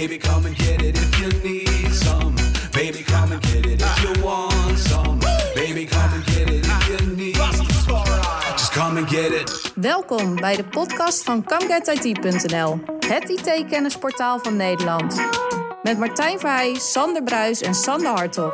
Baby, come and get it if you need some. Baby, come and get it if you want some. Baby, come and get it if you need. Just come and get it. Welkom bij de podcast van ComeGetIT.nl, het IT-kennisportaal van Nederland. Met Martijn Verheij, Sander Bruis en Sander Hartog.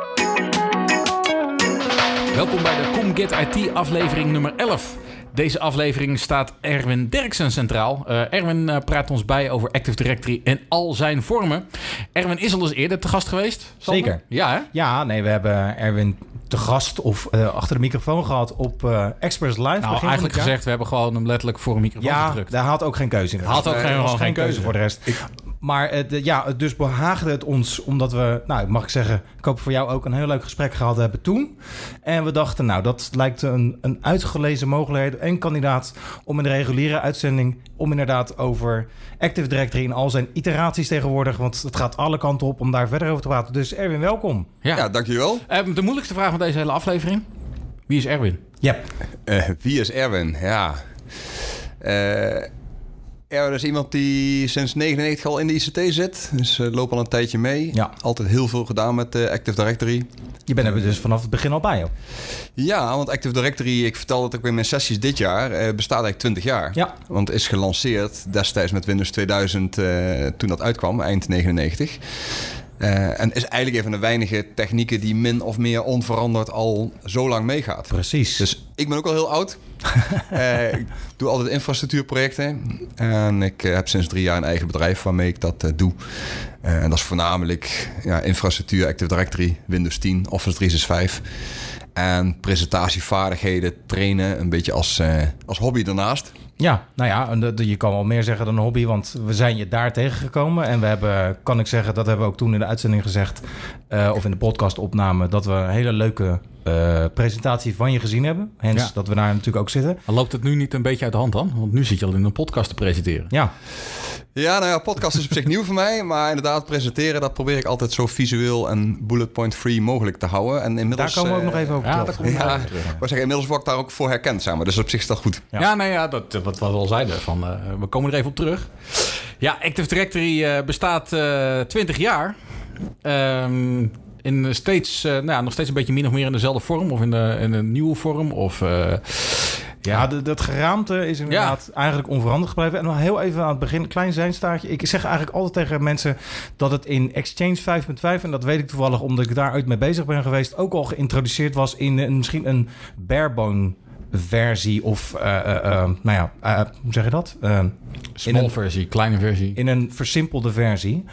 Welkom bij de ComGet IT aflevering nummer 11. Deze aflevering staat Erwin Derksen centraal. Uh, Erwin uh, praat ons bij over Active Directory en al zijn vormen. Erwin is al eens eerder te gast geweest. Sander? Zeker. Ja, hè? Ja, nee, we hebben Erwin te gast of uh, achter de microfoon gehad op uh, Express Live. Nou, eigenlijk gezegd, we hebben gewoon hem letterlijk voor een microfoon ja, gedrukt. daar had ook geen keuze in. Had ook geen, was geen, geen keuze, keuze voor de rest. Ik, maar uh, ja, dus behaagde het ons omdat we, nou mag ik zeggen, ik hoop voor jou ook een heel leuk gesprek gehad hebben toen. En we dachten, nou dat lijkt een, een uitgelezen mogelijkheid en kandidaat om in de reguliere uitzending, om inderdaad over Active Directory in al zijn iteraties tegenwoordig, want het gaat alle kanten op om daar verder over te praten. Dus Erwin, welkom. Ja, ja dankjewel. Uh, de moeilijkste vraag van deze hele aflevering. Wie is Erwin? Ja. Uh, wie is Erwin? Ja. Uh, Erwin is iemand die sinds 99 al in de ICT zit. Dus uh, loop al een tijdje mee. Ja. Altijd heel veel gedaan met uh, Active Directory. Je bent er dus vanaf het begin al bij, hoor. Ja, want Active Directory, ik vertelde het ook in mijn sessies dit jaar, uh, bestaat eigenlijk 20 jaar. Ja. Want is gelanceerd destijds met Windows 2000 toen dat uitkwam, eind 99. Uh, en is eigenlijk een van de weinige technieken die min of meer onveranderd al zo lang meegaat. Precies. Dus ik ben ook al heel oud. uh, ik doe altijd infrastructuurprojecten. En ik uh, heb sinds drie jaar een eigen bedrijf waarmee ik dat doe. en dat is voornamelijk ja, infrastructuur, Active Directory, Windows 10, Office 365. En presentatievaardigheden trainen, een beetje als, als hobby daarnaast. Ja, nou ja, je kan wel meer zeggen dan een hobby, want we zijn je daar tegengekomen. En we hebben, kan ik zeggen, dat hebben we ook toen in de uitzending gezegd, of in de podcast opname, dat we een hele leuke uh, presentatie van je gezien hebben. Hens ja. dat we daar natuurlijk ook zitten. Maar loopt het nu niet een beetje uit de hand dan? Want nu zit je al in een podcast te presenteren. Ja. Ja, nou ja, podcast is op zich nieuw voor mij. Maar inderdaad, presenteren, dat probeer ik altijd zo visueel en bullet point free mogelijk te houden. En inmiddels, daar komen we ook nog even over ja, terug. Ja, ja, terug. Maar zeggen, inmiddels word ik daar ook voor herkend, zeg maar. Dus op zich is dat goed. Ja, ja nou ja, dat, wat we al zeiden. Van, uh, we komen er even op terug. Ja, Active Directory uh, bestaat uh, 20 jaar. Um, in steeds, uh, nou ja, nog steeds een beetje min of meer in dezelfde vorm. Of in, de, in een nieuwe vorm. Of... Uh, ja, de, dat geraamte is inderdaad ja. eigenlijk onveranderd gebleven. En nog heel even aan het begin, klein zijnstaartje. Ik zeg eigenlijk altijd tegen mensen dat het in Exchange 5.5... en dat weet ik toevallig omdat ik daar uit mee bezig ben geweest... ook al geïntroduceerd was in een, misschien een barebone versie of, uh, uh, uh, nou ja, hoe zeg je dat? Small een, versie, kleine versie. In een versimpelde versie.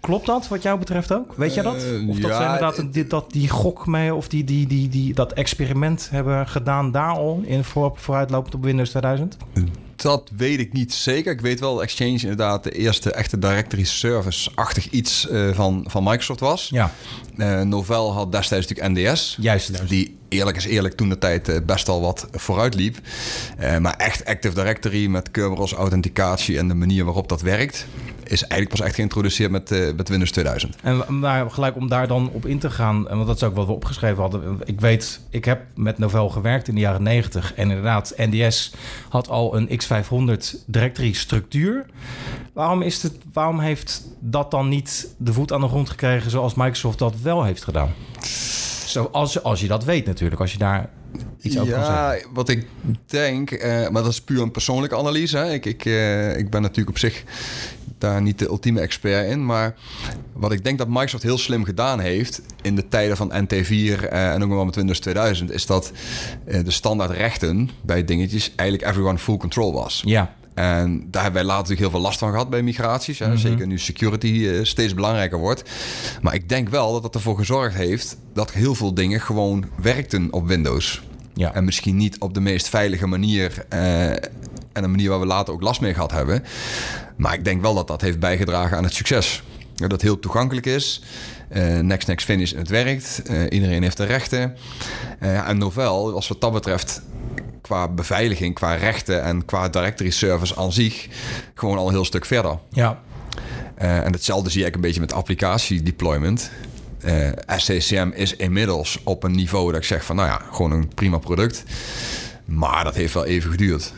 Klopt dat wat jou betreft ook? Weet je dat? Of dat ja, ze inderdaad een, dit, dat die gok mee of die, die, die, die, dat experiment hebben gedaan daar al in voor, vooruitlopend op Windows 2000? Dat weet ik niet zeker. Ik weet wel dat Exchange inderdaad de eerste echte directory service-achtig iets uh, van, van Microsoft was. Ja. Uh, Novell had destijds natuurlijk NDS. Juist. Die eerlijk is eerlijk toen de tijd uh, best al wat vooruit liep. maar echt Active Directory met Kerberos authenticatie en de manier waarop dat werkt... is eigenlijk pas echt geïntroduceerd met, met Windows 2000. En gelijk om daar dan op in te gaan... want dat is ook wat we opgeschreven hadden. Ik weet, ik heb met Novell gewerkt in de jaren 90. En inderdaad, NDS had al een X500 directory structuur. Waarom, is het, waarom heeft dat dan niet de voet aan de grond gekregen... zoals Microsoft dat wel heeft gedaan? Zo, als, als je dat weet natuurlijk, als je daar iets over ja, kan zeggen. wat ik denk, uh, maar dat is puur een persoonlijke analyse. Hè. Ik, ik, uh, ik ben natuurlijk op zich daar niet de ultieme expert in. Maar wat ik denk dat Microsoft heel slim gedaan heeft in de tijden van NT4 uh, en ook nog wel met Windows 2000, is dat de standaard rechten bij dingetjes eigenlijk everyone full control was. Ja. En daar hebben wij later natuurlijk heel veel last van gehad bij migraties. Hè. Mm -hmm. Zeker nu security uh, steeds belangrijker wordt. Maar ik denk wel dat dat ervoor gezorgd heeft dat heel veel dingen gewoon werkten op Windows. Ja. En misschien niet op de meest veilige manier. Uh, en een manier waar we later ook last mee gehad hebben. Maar ik denk wel dat dat heeft bijgedragen aan het succes. Dat het heel toegankelijk is. Uh, next, next, finish het werkt. Uh, iedereen heeft de rechten. En Novell was wat dat betreft qua beveiliging, qua rechten en qua directory service aan zich gewoon al een heel stuk verder. Ja. Uh, en hetzelfde zie ik een beetje met applicatie deployment. Uh, SCCM is inmiddels op een niveau dat ik zeg van nou ja, gewoon een prima product. Maar dat heeft wel even geduurd.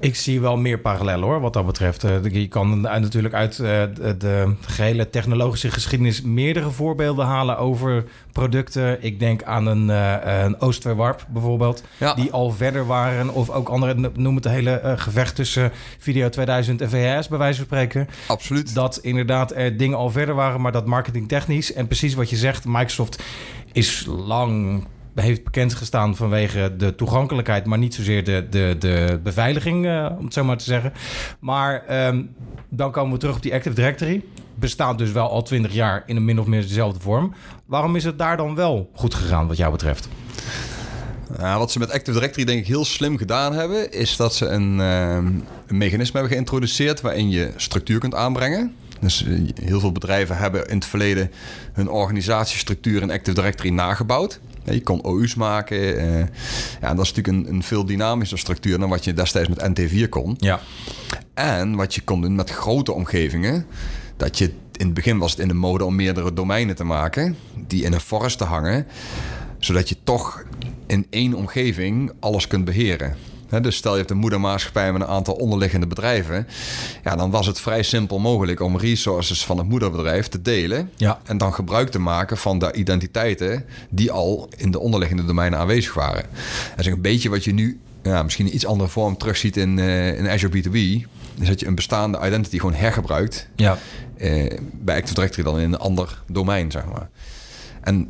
Ik zie wel meer parallellen hoor, wat dat betreft. Eh, Je kan natuurlijk uit eh, de, de gehele technologische geschiedenis meerdere voorbeelden halen over producten. Ik denk aan een, eh een Oostverwarp bijvoorbeeld, Ja. die al verder waren. Of ook andere, noem het hele eh, gevecht tussen Video 2000 en VHS bij wijze van spreken. Absoluut. Dat inderdaad er dingen al verder waren, maar dat marketingtechnisch. En precies wat je zegt, Microsoft is lang heeft bekend gestaan vanwege de toegankelijkheid, maar niet zozeer de, de, de beveiliging, eh, om het zo maar te zeggen. Maar ehm, dan komen we terug op die Active Directory. Bestaat dus wel al 20 jaar in een min of meer dezelfde vorm. Waarom is het daar dan wel goed gegaan, wat jou betreft? Ja, wat ze met Active Directory denk ik heel slim gedaan hebben, is dat ze een, ehm, een mechanisme hebben geïntroduceerd waarin je structuur kunt aanbrengen. Dus eh, heel veel bedrijven hebben in het verleden hun organisatiestructuur in Active Directory nagebouwd. Je kon OU's maken. eh, ja, en dat is natuurlijk een, een veel dynamischer structuur dan wat je destijds met NT4 kon. Ja, En wat je kon doen met grote omgevingen. Dat je in het begin was het in de mode om meerdere domeinen te maken. Die in een forest te hangen. Zodat je toch in één omgeving alles kunt beheren. Dus stel je hebt een moedermaatschappij met een aantal onderliggende bedrijven. Ja, dan was het vrij simpel mogelijk om resources van het moederbedrijf te delen. Ja. En dan gebruik te maken van de identiteiten die al in de onderliggende domeinen aanwezig waren. Dat is een beetje wat je nu ja, misschien in iets andere vorm terugziet in, eh, in Azure B2B. Is dat je een bestaande identity gewoon hergebruikt. ja. eh, bij Active Directory dan in een ander domein, zeg maar. En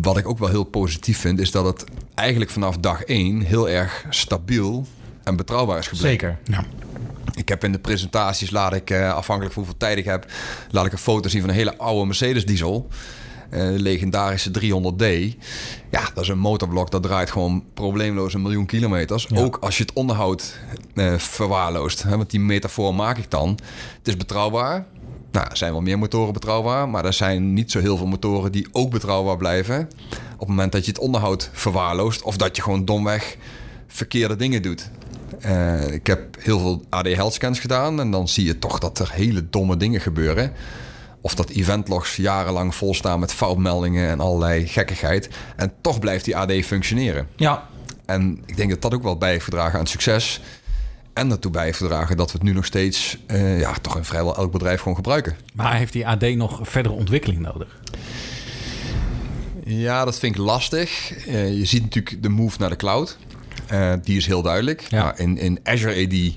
wat ik ook wel heel positief vind, is dat het eigenlijk vanaf dag één heel erg stabiel en betrouwbaar is gebleken. zeker. Ik heb in de presentaties, laat ik, eh, afhankelijk van hoeveel tijd ik heb, laat ik een foto zien van een hele oude Mercedes diesel. Eh, legendarische 300D. Ja, dat is een motorblok dat draait gewoon probleemloos een miljoen kilometers. Ja. Ook als je het onderhoud eh, verwaarloost. Hè, want die metafoor maak ik dan. Het is betrouwbaar. Nou, er zijn wel meer motoren betrouwbaar, maar er zijn niet zo heel veel motoren die ook betrouwbaar blijven. Op het moment dat je het onderhoud verwaarloost of dat je gewoon domweg verkeerde dingen doet. Eh, ik heb heel veel AD Health scans gedaan en dan zie je toch dat er hele domme dingen gebeuren. Of dat eventlogs jarenlang volstaan met foutmeldingen en allerlei gekkigheid. En toch blijft die AD functioneren. Ja, En ik denk dat dat ook wel bij heeft gedragen aan het succes. En daartoe gedragen dat we het nu nog steeds, eh, ja, toch in vrijwel elk bedrijf gewoon gebruiken. Maar heeft die AD nog verdere ontwikkeling nodig? Ja, dat vind ik lastig. Eh, je ziet natuurlijk de move naar de cloud. Eh, die is heel duidelijk. Ja. Maar in, in Azure AD,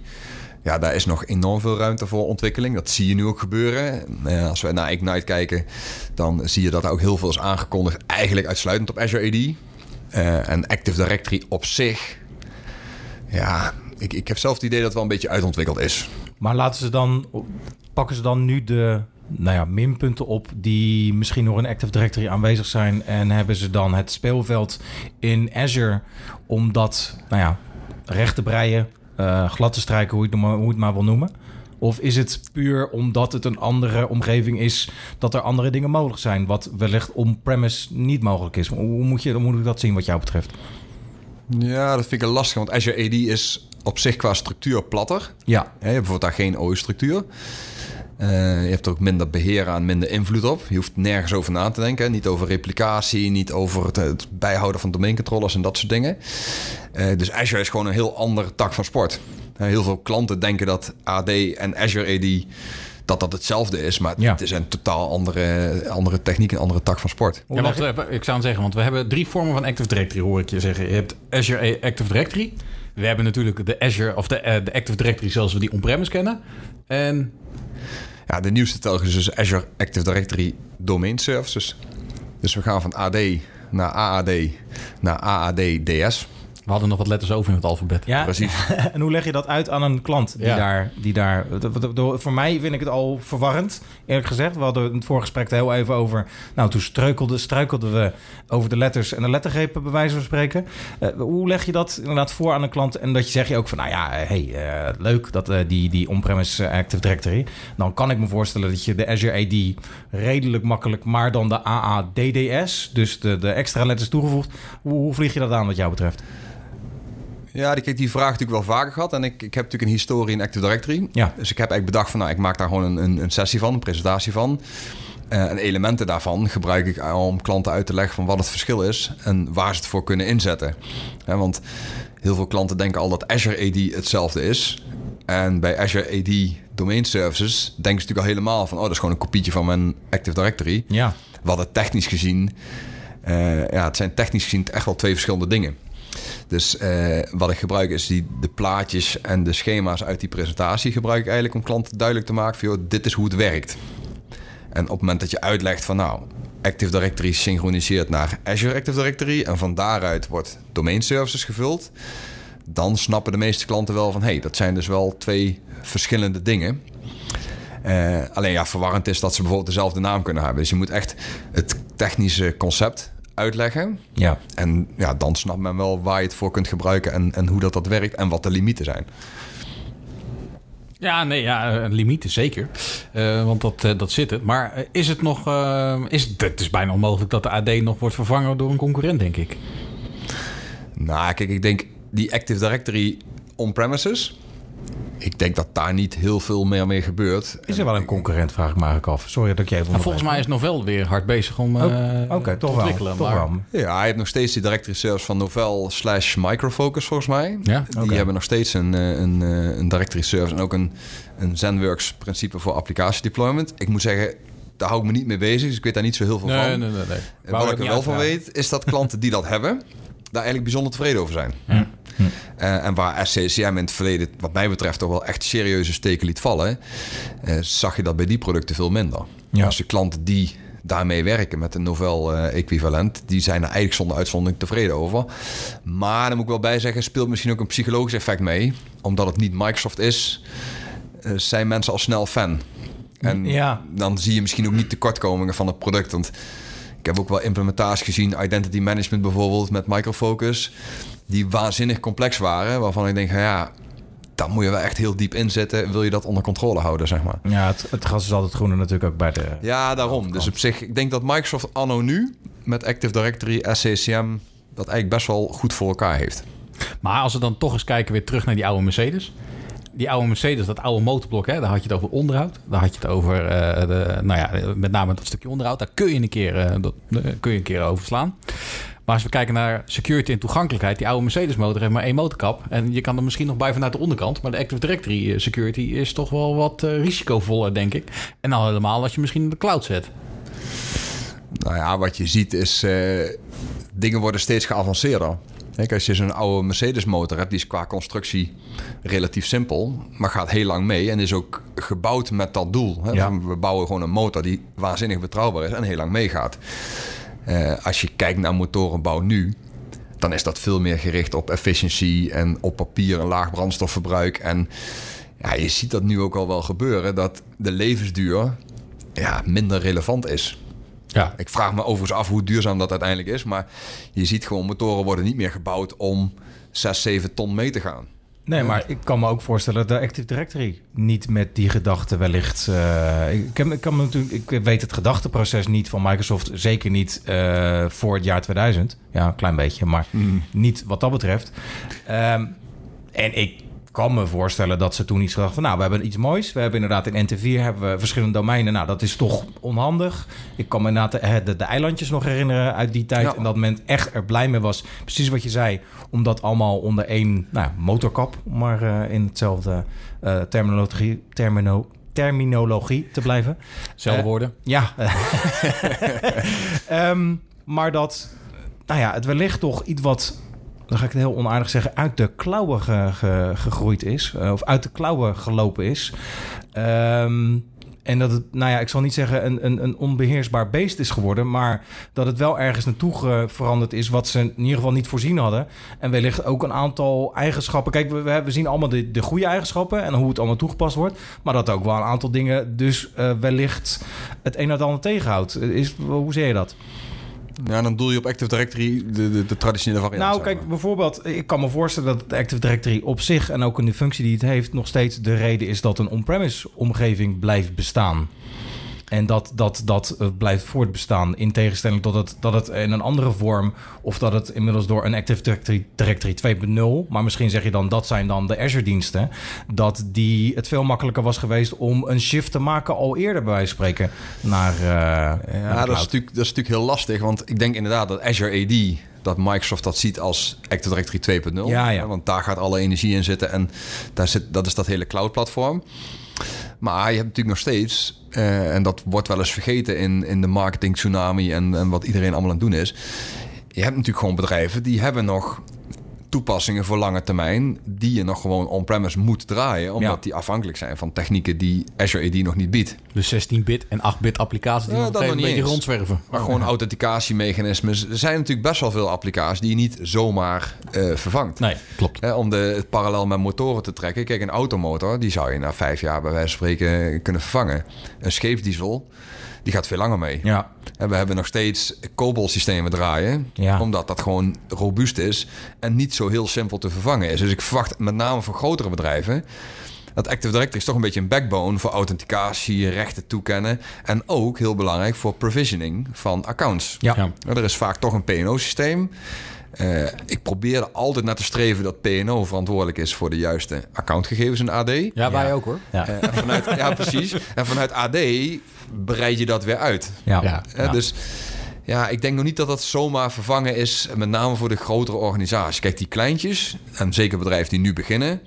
ja, daar is nog enorm veel ruimte voor ontwikkeling. Dat zie je nu ook gebeuren. Als we naar Ignite kijken, dan zie je dat er ook heel veel is aangekondigd. Eigenlijk uitsluitend op Azure AD. En Active Directory op zich, ja, ik, ik heb zelf het idee dat het wel een beetje uitontwikkeld is. Maar laten ze dan, pakken ze dan nu de nou ja, minpunten op die misschien nog in Active Directory aanwezig zijn en hebben ze dan het speelveld in Azure om dat nou ja, recht te breien, eh, glad te strijken, hoe je, het maar, hoe je het maar wil noemen? Of is het puur omdat het een andere omgeving is dat er andere dingen mogelijk zijn, wat wellicht on-premise niet mogelijk is? Hoe moet, je, hoe moet ik dat zien wat jou betreft? Ja, dat vind ik een lastig, want Azure AD is op zich qua structuur platter. Ja, Hè, Je hebt bijvoorbeeld daar geen OO-structuur. Eh, je hebt er ook minder beheer aan, minder invloed op. Je hoeft nergens over na te denken. Niet over replicatie, niet over het, het bijhouden van domeincontrollers en dat soort dingen. Eh, dus Azure is gewoon een heel andere tak van sport. Eh, heel veel klanten denken dat AD en Azure AD dat dat hetzelfde is. Maar Ja. het is een totaal andere, andere techniek, een andere tak van sport. Ja, we- ik zou zeggen, want we hebben drie vormen van Active Directory, hoor ik je zeggen. Je hebt Azure Active Directory. We hebben natuurlijk de Azure of de, eh, de Active Directory zoals we die on-premise kennen. En Ja, de nieuwste telkens is dus Azure Active Directory Domain Services. Dus we gaan van AD naar AAD naar AAD DS. We hadden nog wat letters over in het alfabet. Ja, Precies. en hoe leg je dat uit aan een klant die Ja. daar... Die daar voor mij vind ik het al verwarrend, eerlijk gezegd. We hadden het voorgesprek er heel even over... Nou, toen struikelden, struikelden we over de letters en de lettergrepen, bij wijze van spreken. Eh, hoe leg je dat inderdaad voor aan een klant? En dat je zeg je ook van, nou ja, eh, hey, eh, leuk dat eh, die, die on-premise Active Directory. Dan kan ik me voorstellen dat je de Azure AD redelijk makkelijk... maar dan de AADDS, dus de, de extra letters toegevoegd. Hoe, hoe vlieg je dat aan wat jou betreft? Ja, die, kijk, die vraag natuurlijk wel vaker gehad. En ik, ik heb natuurlijk een historie in Active Directory. Ja. Dus ik heb eigenlijk bedacht van, nou, ik maak daar gewoon een, een, een sessie van, een presentatie van. Eh, en elementen daarvan gebruik ik om klanten uit te leggen van wat het verschil is en waar ze het voor kunnen inzetten. Want heel veel klanten denken al dat Azure AD hetzelfde is. En bij Azure AD Domain Services denken ze natuurlijk al helemaal van... oh, dat is gewoon een kopietje van mijn Active Directory. Ja. Wat het technisch gezien... eh, ja, het zijn technisch gezien echt wel twee verschillende dingen. Dus eh, wat ik gebruik is die, de plaatjes en de schema's uit die presentatie... gebruik ik eigenlijk om klanten duidelijk te maken van... Joh, dit is hoe het werkt. En op het moment dat je uitlegt van nou... Active Directory synchroniseert naar Azure Active Directory... en van daaruit wordt domain services gevuld... dan snappen de meeste klanten wel van... hey, dat zijn dus wel twee verschillende dingen... Eh, alleen ja, verwarrend is dat ze bijvoorbeeld dezelfde naam kunnen hebben. Dus je moet echt het technische concept uitleggen. Ja. En ja, dan snapt men wel waar je het voor kunt gebruiken en, en hoe dat, dat werkt en wat de limieten zijn. Ja, nee, ja, limieten zeker. Eh, want dat, eh, dat zit het. Maar eh, is het nog... is, het het is bijna onmogelijk dat de AD nog wordt vervangen door een concurrent, denk ik. Nou, kijk, ik denk die Active Directory on-premises... Ik denk dat daar niet heel veel meer mee gebeurt. Is er wel een concurrent, vraag ik me eigenlijk af. Sorry dat ik je even Maar volgens mij is Novell weer hard bezig om eh Oh, Oké, te toch wel. ontwikkelen. Toch maar- wel. Ja, hij heeft nog steeds die directory service van Novell slash Microfocus volgens mij. Ja, Die hebben nog steeds een, eh, een, eh, een directory service en ook een, een ZenWorks principe voor applicatie deployment. Ik moet zeggen, daar hou ik me niet mee bezig, dus ik weet daar niet zo heel veel Nee, van. nee, nee. nee. Wat ik er wel van weet, is dat klanten die dat hebben, daar eigenlijk bijzonder tevreden over zijn. Eh, en waar SCCM in het verleden, wat mij betreft, toch wel echt serieuze steken liet vallen, eh, zag je dat bij die producten veel minder. Ja. Dus de klanten die daarmee werken met een novel eh, equivalent, die zijn er eigenlijk zonder uitzondering tevreden over. Maar dan moet ik wel bij zeggen, speelt misschien ook een psychologisch effect mee. Omdat het niet Microsoft is, zijn mensen al snel fan. En Ja. dan zie je misschien ook niet tekortkomingen van het product. Want ik heb ook wel implementaties gezien, identity management bijvoorbeeld met Microfocus, die waanzinnig complex waren. Waarvan ik denk, ja, daar moet je wel echt heel diep in zitten. Wil je dat onder controle houden, zeg maar. Ja, het, het gras is altijd groener natuurlijk ook bij de... Ja, daarom. Dus op zich, ik denk dat Microsoft anno nu met Active Directory, SCCM, dat eigenlijk best wel goed voor elkaar heeft. Maar als we dan toch eens kijken weer terug naar die oude Mercedes. Die oude Mercedes, dat oude motorblok, hè, daar had je het over onderhoud. Daar had je het over, eh, de, nou ja, met name dat stukje onderhoud. Daar kun je een keer, eh, dat, eh, kun je een keer overslaan. Maar als we kijken naar security en toegankelijkheid, die oude Mercedes motor heeft maar één motorkap. En je kan er misschien nog bij vanuit de onderkant. Maar de Active Directory eh, security is toch wel wat eh, risicovoller, denk ik. En dan helemaal als je misschien in de cloud zet. Nou ja, wat je ziet is, eh, dingen worden steeds geavanceerder. Kijk, als je zo'n oude Mercedes motor hebt, die is qua constructie relatief simpel, maar gaat heel lang mee en is ook gebouwd met dat doel. Hè? Ja. We bouwen gewoon een motor die waanzinnig betrouwbaar is en heel lang meegaat. Eh, als je kijkt naar motorenbouw nu, dan is dat veel meer gericht op efficiëntie en op papier een laag brandstofverbruik. En ja, je ziet dat nu ook al wel gebeuren, dat de levensduur ja, minder relevant is. Ja. Ik vraag me overigens af hoe duurzaam dat uiteindelijk is. Maar je ziet gewoon, motoren worden niet meer gebouwd om 6, 7 ton mee te gaan. Nee, maar ik kan me ook voorstellen dat de Active Directory niet met die gedachte wellicht... eh, ik, kan me natuurlijk, ik weet het gedachteproces niet van Microsoft, zeker niet eh, voor het jaar 2000. Ja, een klein beetje, maar niet wat dat betreft. Ehm, en ik kan me voorstellen dat ze toen iets gedacht van... nou, we hebben iets moois. We hebben inderdaad in NT4 hebben we verschillende domeinen. Nou, dat is toch onhandig. Ik kan me inderdaad de, de, de eilandjes nog herinneren uit die tijd. Ja. En dat men echt er blij mee was. Precies wat je zei. Om dat allemaal onder één nou, motorkap... maar eh, in hetzelfde eh, terminologie, termino, terminologie te blijven. Zelfde Eh, woorden. Ja. Ehm, maar dat, nou ja, het wellicht toch iets wat, dan ga ik het heel onaardig zeggen, uit de klauwen ge- ge- gegroeid is. eh, of uit de klauwen gelopen is. Ehm, en dat het, nou ja, ik zal niet zeggen een, een, een onbeheersbaar beest is geworden, maar dat het wel ergens naartoe veranderd is wat ze in ieder geval niet voorzien hadden. En wellicht ook een aantal eigenschappen. Kijk, we, we, zien allemaal de, de goede eigenschappen en hoe het allemaal toegepast wordt. Maar dat ook wel een aantal dingen dus eh, wellicht het een en ander tegenhoudt. Is, hoe zie je dat? Ja, dan doel je op Active Directory de, de, de traditionele variant. Nou, kijk, maar. bijvoorbeeld, ik kan me voorstellen dat Active Directory op zich en ook in de functie die het heeft, nog steeds de reden is dat een on-premise omgeving blijft bestaan. En dat dat, dat eh, blijft voortbestaan. In tegenstelling tot het, dat het in een andere vorm. of dat het inmiddels door een Active Directory, Directory 2.0. maar misschien zeg je dan dat zijn dan de Azure-diensten. dat die het veel makkelijker was geweest om een shift te maken. al eerder bij wijze van spreken. naar. eh, naar Ja, dat is, natuurlijk, dat is natuurlijk heel lastig. Want ik denk inderdaad dat Azure AD... dat Microsoft dat ziet als Active Directory 2.0. Ja, ja. Want daar gaat alle energie in zitten. En daar zit, dat is dat hele cloud-platform. Maar je hebt natuurlijk nog steeds... eh, en dat wordt wel eens vergeten in, in de marketing tsunami... En, en wat iedereen allemaal aan het doen is... je hebt natuurlijk gewoon bedrijven die hebben nog toepassingen voor lange termijn die je nog gewoon on-premise moet draaien, omdat Ja. die afhankelijk zijn van technieken die Azure AD nog niet biedt. Dus 16-bit en 8-bit applicaties die Ja, nog een beetje eens. rondzwerven. Maar gewoon authenticatiemechanismen. Er zijn natuurlijk best wel veel applicaties die je niet zomaar eh, vervangt. Nee, klopt. Hè, om de, het parallel met motoren te trekken. Kijk, een automotor, die zou je na vijf jaar bij wijze van spreken kunnen vervangen. Een scheepsdiesel, die gaat veel langer mee. Ja, En we hebben nog steeds COBOL-systemen draaien. Ja. Omdat dat gewoon robuust is en niet zo heel simpel te vervangen is. Dus ik verwacht met name voor grotere bedrijven... dat Active Directory is toch een beetje een backbone voor authenticatie, rechten toekennen... en ook heel belangrijk voor provisioning van accounts. ja. Ja. Er is vaak toch een PNO-systeem. Eh, ik probeer er altijd naar te streven dat PNO verantwoordelijk is voor de juiste accountgegevens in AD. Ja, wij ook hoor. ja. Eh, vanuit, ja, precies. En vanuit AD breid je dat weer uit. ja. Ja. Hè, Dus ja, ik denk nog niet dat dat zomaar vervangen is, met name voor de grotere organisaties. Kijk, die kleintjes, en zeker bedrijven die nu beginnen,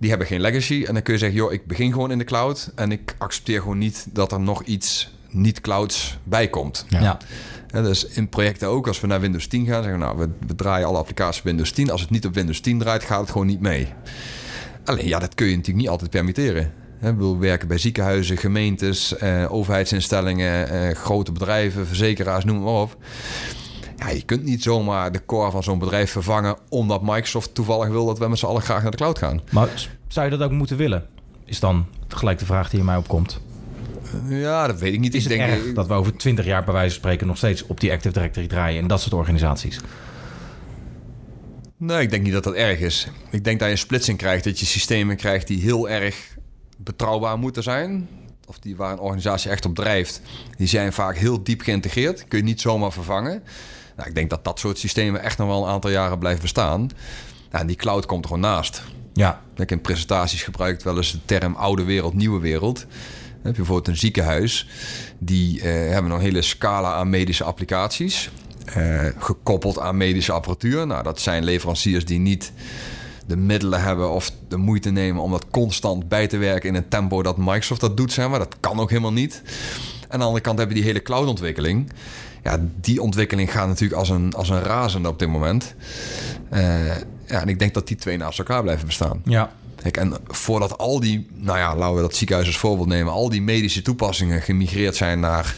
die hebben geen legacy. En dan kun je zeggen, joh, ik begin gewoon in de cloud en ik accepteer gewoon niet dat er nog iets niet-clouds bij komt. Ja. Ja. Hè, dus in projecten ook, als we naar Windows 10 gaan, zeggen we, nou, we, we draaien alle applicaties op Windows 10. Als het niet op Windows 10 draait, gaat het gewoon niet mee. Alleen, ja, dat kun je natuurlijk niet altijd permitteren. Hè, We werken bij ziekenhuizen, gemeentes, eh, overheidsinstellingen, eh, grote bedrijven, verzekeraars, noem maar op. Ja, je kunt niet zomaar de core van zo'n bedrijf vervangen... omdat Microsoft toevallig wil dat we met z'n allen graag naar de cloud gaan. Maar zou je dat ook moeten willen? Is dan gelijk de vraag die in mij opkomt. Ja, dat weet ik niet. Is ik het denk, erg dat we over 20 jaar bij wijze van spreken nog steeds op die Active Directory draaien en dat soort organisaties? Nee, ik denk niet dat dat erg is. Ik denk dat je een splitsing krijgt, dat je systemen krijgt die heel erg betrouwbaar moeten zijn. Of die waar een organisatie echt op drijft. Die zijn vaak heel diep geïntegreerd. Kun je niet zomaar vervangen. Nou, ik denk dat dat soort systemen echt nog wel een aantal jaren blijven bestaan. Nou, en die cloud komt er gewoon naast. Ja, Ik in presentaties gebruikt wel eens de term oude wereld, nieuwe wereld. Heb je bijvoorbeeld een ziekenhuis. Die eh, hebben een hele scala aan medische applicaties. eh, gekoppeld aan medische apparatuur. Nou, dat zijn leveranciers die niet de middelen hebben of de moeite nemen om dat constant bij te werken in een tempo dat Microsoft dat doet, zeg maar. Dat kan ook helemaal niet. Aan de andere kant heb je die hele cloud-ontwikkeling. Ja, die ontwikkeling gaat natuurlijk als een, als een razende op dit moment. Eh, ja, en ik denk dat die twee naast elkaar blijven bestaan. ja. Kijk, en voordat al die, nou ja, laten we dat ziekenhuis als voorbeeld nemen, al die medische toepassingen gemigreerd zijn naar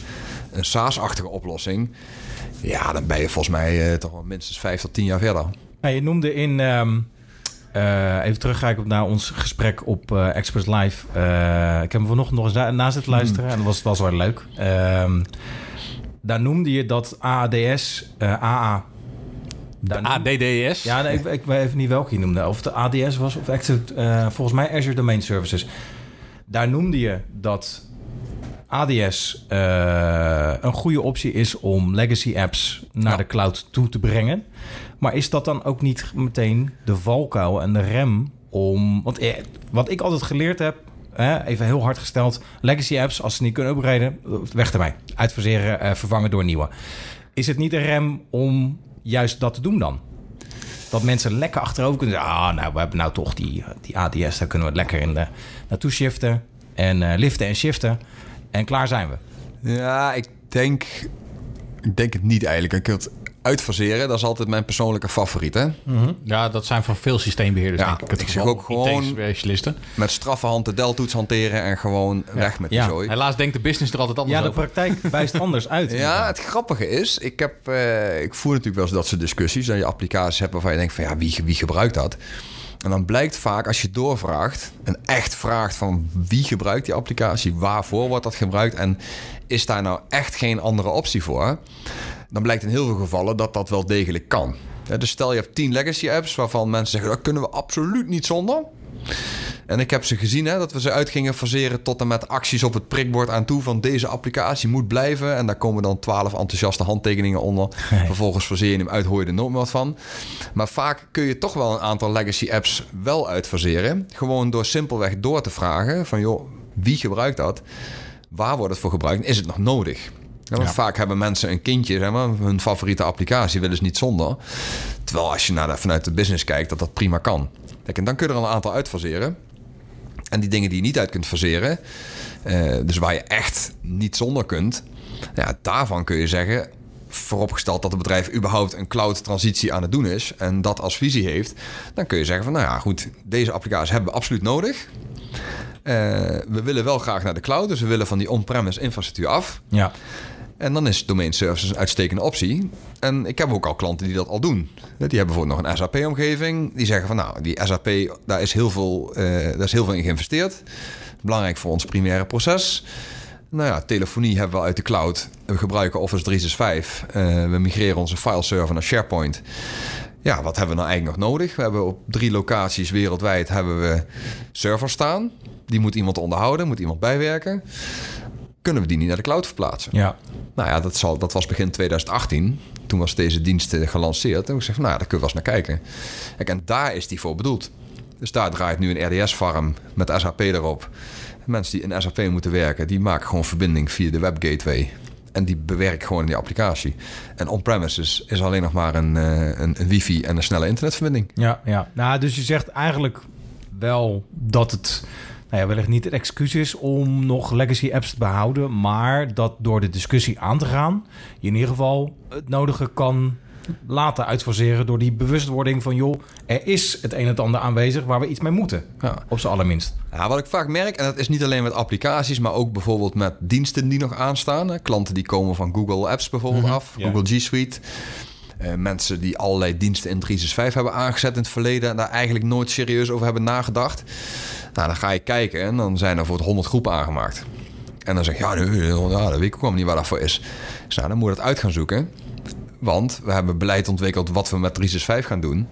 een SaaS-achtige oplossing, ja, dan ben je volgens mij eh, toch wel minstens vijf tot tien jaar verder. Nou, je noemde in. ehm, eh, even terugkijken naar ons gesprek op eh Express Live. Ik heb hem vanochtend nog eens na, na zitten luisteren en dat was, was wel leuk. Ehm, daar noemde je dat AADS, AA. Noemde- ADDS. Ja, nee, ik, ik weet even niet welke je noemde. Of de ADS was of Active, eh, volgens mij Azure Domain Services. Daar noemde je dat ADS eh, een goede optie is om legacy apps naar Ja. de cloud toe te brengen. Maar is dat dan ook niet meteen de valkuil en de rem om... Want eh, wat ik altijd geleerd heb, even heel hard gesteld... legacy apps, als ze niet kunnen upgraden, weg ermee. Uitfaseren, eh, vervangen door nieuwe. Is het niet een rem om juist dat te doen dan? Dat mensen lekker achterover kunnen zeggen... ah, nou, we hebben nou toch die, die ADS... daar kunnen we het lekker in de, naartoe shiften... en eh, liften en shiften... en klaar zijn we. Ja, ik denk, ik denk het niet eigenlijk. Ik het uitfaseren, dat is altijd mijn persoonlijke favoriet, hè? Ja, dat zijn van veel systeembeheerders, Ja, denk ik. Het ik zeg ook gewoon-. Met straffe hand de deltoets hanteren en gewoon weg met die Ja. zooi. Helaas denkt de business er altijd anders Ja, de over. praktijk wijst anders uit. Ja, het grappige is, ik, heb, eh, ik voer natuurlijk wel eens dat soort discussies. Dat je applicaties hebt waarvan je denkt van ja, wie, wie gebruikt dat? En dan blijkt vaak als je doorvraagt en echt vraagt van wie gebruikt die applicatie, waarvoor wordt dat gebruikt en is daar nou echt geen andere optie voor? Dan blijkt in heel veel gevallen dat dat wel degelijk kan. Dus stel je hebt 10 legacy apps waarvan mensen zeggen dat kunnen we absoluut niet zonder. En ik heb ze gezien hè, dat we ze uit gingen faseren tot en met acties op het prikbord aan toe van deze applicatie moet blijven. En daar komen dan twaalf enthousiaste handtekeningen onder. Vervolgens faseer je hem uit, hoor je er nooit meer wat van. Maar vaak kun je toch wel een aantal legacy apps wel uitfaseren. Gewoon door simpelweg door te vragen van joh, wie gebruikt dat? Waar wordt het voor gebruikt? Is het nog nodig? Ja, want Ja. vaak hebben mensen een kindje, zeg maar, hun favoriete applicatie willen ze niet zonder. Terwijl als je naar de, vanuit de business kijkt, dat dat prima kan. En dan kun je er al een aantal uitfaseren. En die dingen die je niet uit kunt faseren, eh, dus waar je echt niet zonder kunt, ja, daarvan kun je zeggen, vooropgesteld dat het bedrijf überhaupt een cloud transitie aan het doen is en dat als visie heeft, dan kun je zeggen van, nou ja, goed, deze applicatie hebben we absoluut nodig. Eh, we willen wel graag naar de cloud, dus we willen van die on-premise infrastructuur af. Ja. En dan is domain services een uitstekende optie. En ik heb ook al klanten die dat al doen. Die hebben bijvoorbeeld nog een SAP-omgeving. Die zeggen van nou, die SAP, daar is heel veel, eh, daar is heel veel in geïnvesteerd. Belangrijk voor ons primaire proces. Nou ja, telefonie hebben we uit de cloud. We gebruiken Office 365. Eh, we migreren onze fileserver naar SharePoint. Ja, wat hebben we nou eigenlijk nog nodig? We hebben op drie locaties wereldwijd hebben we servers staan. Die moet iemand onderhouden, moet iemand bijwerken. Kunnen we die niet naar de cloud verplaatsen? Ja. Nou ja, dat, zal, dat was begin 2018. Toen was deze dienst eh, gelanceerd. En ik zeg van, nou, daar kunnen we wel eens naar kijken. Kijk, en daar is die voor bedoeld. Dus daar draait nu een RDS-farm met SAP erop. Mensen die in SAP moeten werken, die maken gewoon verbinding via de webgateway. En die bewerkt gewoon in die applicatie. En on-premises is alleen nog maar een, eh, een, een wifi en een snelle internetverbinding. Ja, ja. Nou, dus je zegt eigenlijk wel dat het nou ja, wellicht niet het excuus is om nog legacy apps te behouden, maar dat door de discussie aan te gaan, je in ieder geval het nodige kan laten uitfaseren door die bewustwording van joh, er is het een en ander aanwezig waar we iets mee moeten. Ja. Op z'n allerminst. Ja, wat ik vaak merk, en dat is niet alleen met applicaties, maar ook bijvoorbeeld met diensten die nog aanstaan. Klanten die komen van Google Apps bijvoorbeeld af, ja. Google G Suite. Eh, mensen die allerlei diensten in 365 hebben aangezet in het verleden en daar eigenlijk nooit serieus over hebben nagedacht. Nou, dan ga je kijken en dan zijn er voor het 100 groepen aangemaakt. En dan zeg je, ja, nee, ja, dat weet ik ook niet waar dat voor is. Zeg, nou, dan moet je dat uit gaan zoeken. Want we hebben beleid ontwikkeld wat we met 365 gaan doen.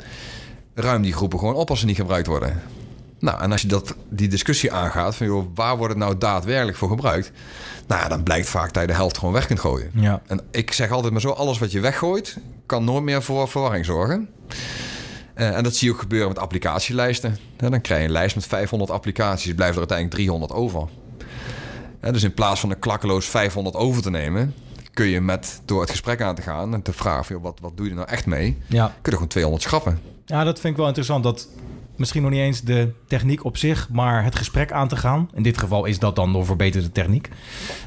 Ruim die groepen gewoon op als ze niet gebruikt worden. Nou, en als je dat, die discussie aangaat van joh, waar wordt het nou daadwerkelijk voor gebruikt? Nou, ja, dan blijkt vaak dat je de helft gewoon weg kunt gooien. Ja. En ik zeg altijd maar zo, alles wat je weggooit, kan nooit meer voor verwarring zorgen. Eh, en dat zie je ook gebeuren met applicatielijsten. Ja, dan krijg je een lijst met 500 applicaties, blijft er uiteindelijk 300 over. Ja, dus in plaats van er klakkeloos 500 over te nemen, kun je met, door het gesprek aan te gaan en te vragen, van, joh, wat, wat doe je er nou echt mee? Ja. Kun je er gewoon 200 schrappen. Ja, dat vind ik wel interessant. Dat misschien nog niet eens de techniek op zich, maar het gesprek aan te gaan. In dit geval is dat dan door verbeterde techniek.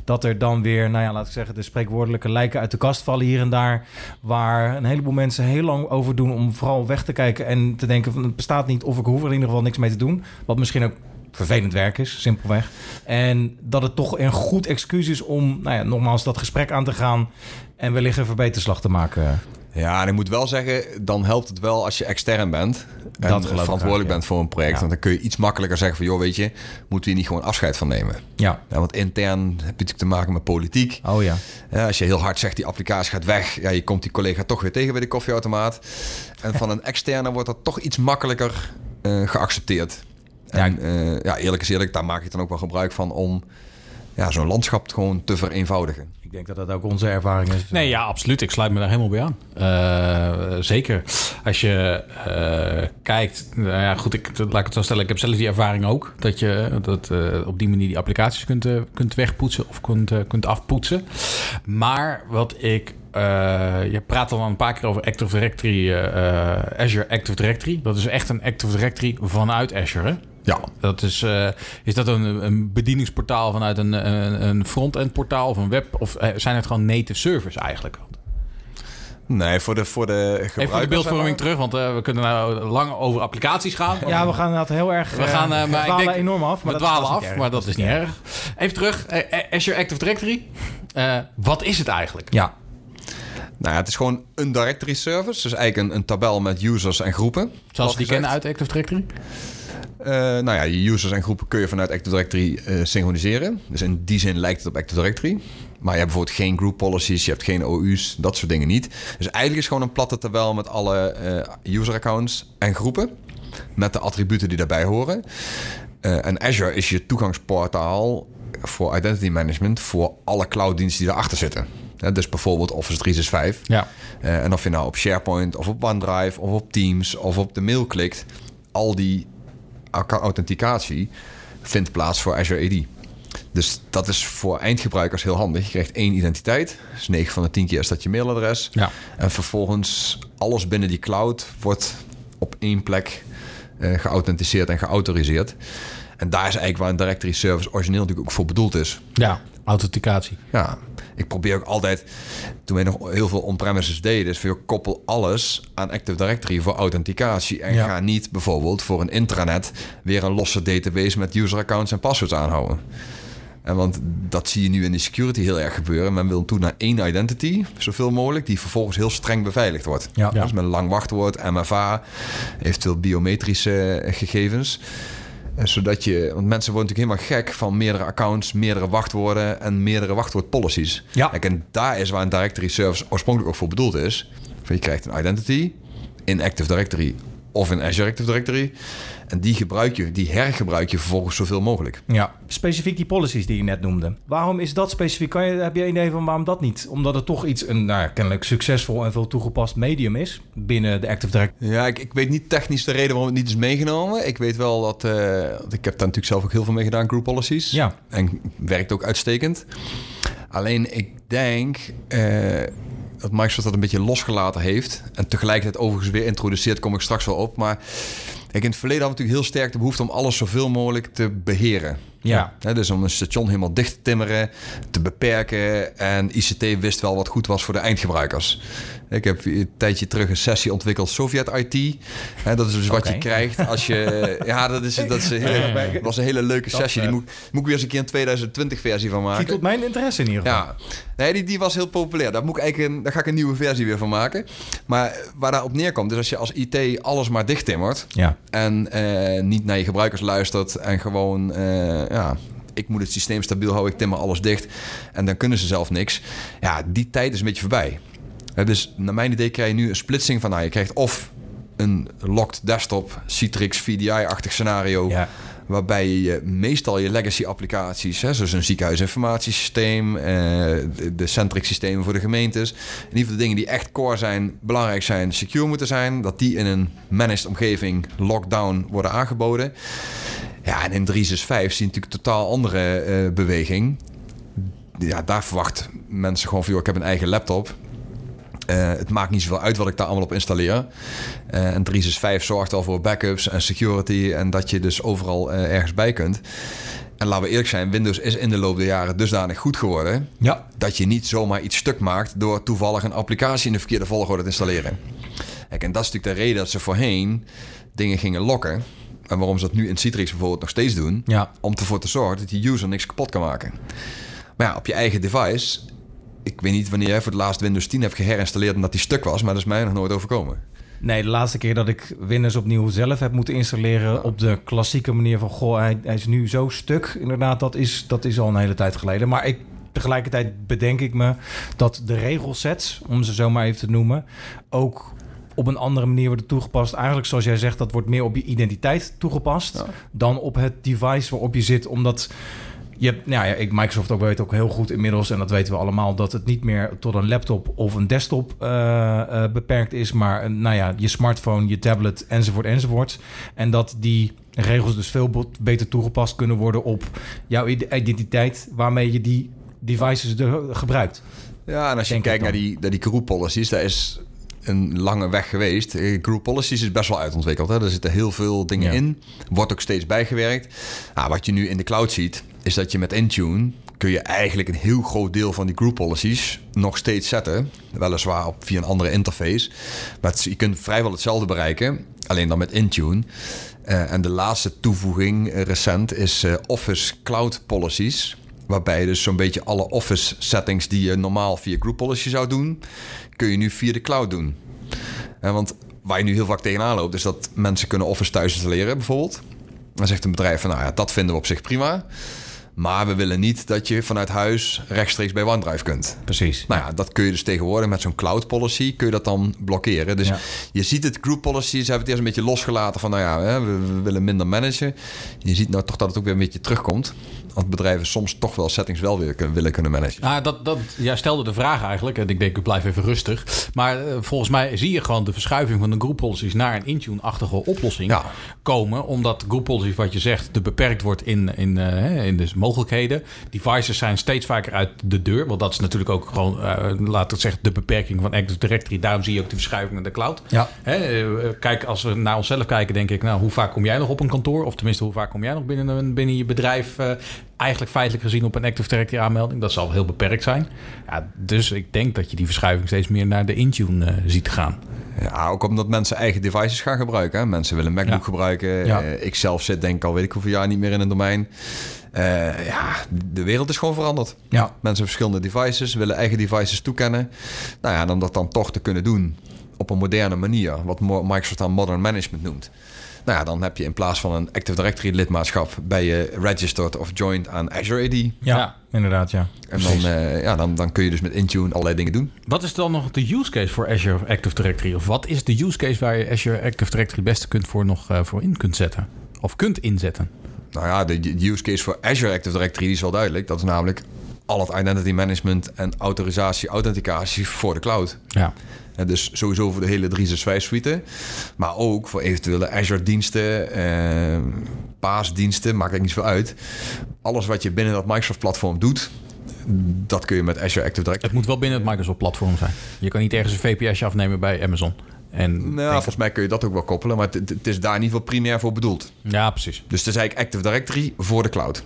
Dat er dan weer, nou ja, laat ik zeggen, de spreekwoordelijke lijken uit de kast vallen hier en daar. Waar een heleboel mensen heel lang over doen om vooral weg te kijken en te denken van het bestaat niet of ik hoef er in ieder geval niks mee te doen. Wat misschien ook vervelend werk is, simpelweg. En dat het toch een goed excuus is om, nou ja, nogmaals dat gesprek aan te gaan en wellicht een verbeterslag te maken. Ja, en ik moet wel zeggen, dan helpt het wel als je extern bent. En verantwoordelijk ja. bent voor een project. Ja. Want dan kun je iets makkelijker zeggen van... joh, weet je, moeten we hier niet gewoon afscheid van nemen? Ja. Ja, want intern heb je natuurlijk te maken met politiek. Oh ja. Ja, als je heel hard zegt, die applicatie gaat weg... ja, je komt die collega toch weer tegen bij de koffieautomaat. En van een externe wordt dat toch iets makkelijker eh, geaccepteerd. Ja, En eh, ja, eerlijk is eerlijk, daar maak ik dan ook wel gebruik van... om ja, zo'n landschap gewoon te vereenvoudigen. Ik denk dat dat ook onze ervaring is. Nee, ja, absoluut. Ik sluit me daar helemaal bij aan. Eh, zeker. Als je eh, kijkt, nou ja, goed, ik, laat ik het zo stellen. Ik heb zelf die ervaring ook. Dat je dat, eh, op die manier die applicaties kunt, kunt wegpoetsen of kunt, kunt afpoetsen. Maar wat ik. eh, je praat al een paar keer over Active Directory, Azure Active Directory. Dat is echt een Active Directory vanuit Azure. Hè? Ja, Dat is, eh, is dat een, een bedieningsportaal vanuit een, een, een front-end portaal of een web? Of eh, zijn het gewoon native servers eigenlijk? nee, voor de, voor de Even voor de gebruikers, beeldvorming maar. terug, want eh, we kunnen nou lang over applicaties gaan. Ja, we gaan inderdaad heel erg. We gaan, we maar ik dwalen denk- enorm af. we dat- dwalen af, erg. maar dat is niet erg. Even terug, Azure Active Directory. Eh, wat is het eigenlijk? Ja, Nou ja, het is gewoon een directory service. Dus eigenlijk een, een tabel met users en groepen. Zoals we die gezegd. kennen uit Active Directory? Eh, nou ja, je users en groepen kun je vanuit Active Directory eh, synchroniseren. Dus in die zin lijkt het op Active Directory. Maar je hebt bijvoorbeeld geen group policies, je hebt geen OU's, dat soort dingen niet. Dus eigenlijk is het gewoon een platte tabel met alle eh, user accounts en groepen. Met de attributen die daarbij horen. En Azure is je toegangsportaal voor identity management voor alle clouddiensten die erachter zitten. Dus bijvoorbeeld Office 365. Ja. En of je nou op SharePoint of op OneDrive of op Teams of op de mail klikt, al die authenticatie vindt plaats voor Azure AD. Dus dat is voor eindgebruikers heel handig. Je krijgt één identiteit. Dus 9 van de 10 keer is dat je mailadres. Ja. En vervolgens alles binnen die cloud wordt op één plek eh, geauthenticeerd en geautoriseerd. En daar is eigenlijk waar een directory service origineel natuurlijk ook voor bedoeld is. Ja, authenticatie. Ja, ik probeer ook altijd, toen wij nog heel veel on-premises deden, is we koppel alles aan Active Directory voor authenticatie. En Ja. ga niet bijvoorbeeld voor een intranet weer een losse database met user accounts en passwords aanhouden. En want dat zie je nu in de security heel erg gebeuren. Men wil toe naar één identity, zoveel mogelijk, die vervolgens heel streng beveiligd wordt. Ja. Dus met een lang wachtwoord, MFA, eventueel biometrische eh, gegevens. Zodat je, want mensen worden natuurlijk helemaal gek van meerdere accounts, meerdere wachtwoorden en meerdere wachtwoordpolicies. Ja. Kijk, en daar is waar een directory service oorspronkelijk ook voor bedoeld is. Je krijgt een identity in Active Directory of in Azure Active Directory. En die gebruik je, die hergebruik je vervolgens zoveel mogelijk. Ja, specifiek die policies die je net noemde. Waarom is dat specifiek? Kan je, heb je een idee van waarom dat niet? Omdat het toch iets, een nou, ja, kennelijk succesvol en veel toegepast medium is binnen de Active Directory. Ja, ik, ik weet niet technisch de reden waarom het niet is meegenomen. Ik weet wel dat, eh, want ik heb daar natuurlijk zelf ook heel veel mee gedaan, group policies. Ja. En werkt ook uitstekend. Alleen ik denk eh, dat Microsoft dat een beetje losgelaten heeft. En tegelijkertijd overigens weer introduceert, kom ik straks wel op. Maar kijk, in het verleden we natuurlijk heel sterk de behoefte om alles zoveel mogelijk te beheren. Ja. Hè, dus om een station helemaal dicht te timmeren, te beperken. En ICT wist wel wat goed was voor de eindgebruikers. Ik heb een tijdje terug een sessie ontwikkeld, Sovjet IT. Hè, dat is dus wat je krijgt als je... Ja, dat, is, dat is een hele, was een hele leuke sessie. Die moet, moet ik weer eens een keer een 2020 versie van maken. Tot mijn interesse in ieder geval. Ja, nee, die, die was heel populair. Daar, moet ik eigenlijk een, daar ga ik een nieuwe versie weer van maken. Maar waar daar op neerkomt, is als je als IT alles maar dicht timmert... Ja. en eh, niet naar je gebruikers luistert en gewoon... eh, ja, ik moet het systeem stabiel houden, ik timmer alles dicht... en dan kunnen ze zelf niks. Ja, die tijd is een beetje voorbij. Dus naar mijn idee krijg je nu een splitsing van... Nou, je krijgt of een locked desktop, Citrix, VDI-achtig scenario... Ja. Waarbij je meestal je legacy applicaties, hè, zoals een ziekenhuisinformatiesysteem, eh, de, de Centric systemen voor de gemeentes. In ieder geval de dingen die echt core zijn, belangrijk zijn, secure moeten zijn. Dat die in een managed omgeving lockdown worden aangeboden. Ja, en in 365 zie je natuurlijk totaal andere eh, beweging. Ja, daar verwacht mensen gewoon van, joh, ik heb een eigen laptop. Eh, het maakt niet zoveel uit wat ik daar allemaal op installeer. Eh, en 365 zorgt al voor backups en security en dat je dus overal ergens bij kunt. En laten we eerlijk zijn, Windows is in de loop der jaren dusdanig goed geworden Ja. dat je niet zomaar iets stuk maakt door toevallig een applicatie in de verkeerde volgorde te installeren. Kijk, en dat is natuurlijk de reden dat ze voorheen dingen gingen lokken. En waarom ze dat nu in Citrix bijvoorbeeld nog steeds doen. Ja. Om ervoor te zorgen dat die user niks kapot kan maken. Maar ja, op je eigen device. Ik weet niet wanneer jij voor het laatst Windows 10 hebt geherinstalleerd en dat die stuk was, maar dat is mij nog nooit overkomen. Nee, de laatste keer dat ik Windows opnieuw zelf heb moeten installeren op de klassieke manier van goh, hij, hij is nu zo stuk. Inderdaad, dat is, dat is al een hele tijd geleden. Maar ik, tegelijkertijd bedenk ik me dat de regelsets, om ze zo maar even te noemen, ook op een andere manier worden toegepast. Eigenlijk zoals jij zegt, dat wordt meer op je identiteit toegepast dan op het device waarop je zit, omdat je hebt, nou ja, ik, Microsoft ook weet ook heel goed inmiddels, en dat weten we allemaal, dat het niet meer tot een laptop of een desktop eh, eh, beperkt is, maar nou ja, je smartphone, je tablet enzovoort enzovoort. En dat die regels dus veel beter toegepast kunnen worden op jouw ide- identiteit, waarmee je die devices de, gebruikt. Ja, en als je Denk kijkt naar die, naar die group policies, daar is een lange weg geweest. Eh, Group policies is best wel uitontwikkeld. Hè? Er zitten heel veel dingen Ja. in. Wordt ook steeds bijgewerkt. Nou, wat je nu in de cloud ziet, is dat je met Intune kun je eigenlijk een heel groot deel van die group policies nog steeds zetten. Weliswaar op, via een andere interface. Maar het je kunt vrijwel hetzelfde bereiken, alleen dan met Intune. Eh, en de laatste toevoeging eh, recent is Office Cloud Policies. Waarbij je dus zo'n beetje alle Office settings die je normaal via Group Policy zou doen, kun je nu via de cloud doen. Eh, want waar je nu heel vaak tegenaan loopt, is dat mensen kunnen Office thuis installeren bijvoorbeeld. Dan zegt een bedrijf van, nou ja, dat vinden we op zich prima. Maar we willen niet dat je vanuit huis rechtstreeks bij OneDrive kunt. Precies. Nou ja, dat kun je dus tegenwoordig met zo'n cloud policy kun je dat dan blokkeren. Dus Ja. je ziet het group policy, ze hebben het eerst een beetje losgelaten van nou ja, we, we willen minder managen. Je ziet nou toch dat het ook weer een beetje terugkomt. Want bedrijven soms toch wel settings wel weer kunnen, willen kunnen managen. Nou, dat, dat, jij stelde de vraag eigenlijk. En ik denk, ik blijf even rustig. Maar eh, volgens mij zie je gewoon de verschuiving van de group policies naar een Intune-achtige oplossing Ja. komen. Omdat group policy, wat je zegt, te beperkt wordt in, in, hè, in de mogelijkheden. Devices zijn steeds vaker uit de deur. Want dat is natuurlijk ook gewoon, eh laat ik zeggen, de beperking van Active Directory. Daarom zie je ook de verschuiving naar de cloud. Ja. Hè, eh, kijk, als we naar onszelf kijken, denk ik, nou, hoe vaak kom jij nog op een kantoor? Of tenminste, hoe vaak kom jij nog binnen, een- binnen je bedrijf? eh, eigenlijk feitelijk gezien op een Active Directory aanmelding. Dat zal heel beperkt zijn. Ja, dus ik denk dat je die verschuiving steeds meer naar de Intune ziet gaan. Ja, ook omdat mensen eigen devices gaan gebruiken. Hè. Mensen willen MacBook Ja. gebruiken. Ja. Ik zelf zit denk ik al weet ik hoeveel jaar niet meer in een domein. Eh, ja, de wereld is gewoon veranderd. Ja. Mensen hebben verschillende devices, willen eigen devices toekennen. Nou ja, en om dat dan toch te kunnen doen op een moderne manier, wat Microsoft dan modern management noemt. Nou ja, dan heb je in plaats van een Active Directory lidmaatschap bij je registered of joined aan Azure AD. Ja, Ja. inderdaad, ja. En dan, eh, ja, dan, dan kun je dus met Intune allerlei dingen doen. Wat is dan nog de use case voor Azure Active Directory? Of wat is de use case waar je Azure Active Directory het beste kunt voor nog eh, voor in kunt zetten? Of kunt inzetten? Nou ja, de use case voor Azure Active Directory is wel duidelijk. Dat is namelijk al het identity management en autorisatie, authenticatie voor de cloud. Ja. En dus sowieso voor de hele 365 suite. Maar ook voor eventuele Azure diensten, eh, paasdiensten, maakt eigenlijk niet veel uit. Alles wat je binnen dat Microsoft platform doet, dat kun je met Azure Active Directory. Het moet wel binnen het Microsoft platform zijn. Je kan niet ergens een VPSje afnemen bij Amazon. En Nou, denk- volgens mij kun je dat ook wel koppelen, maar het, is daar in ieder geval primair voor bedoeld. ja, precies. Dus het is eigenlijk Active Directory voor de cloud.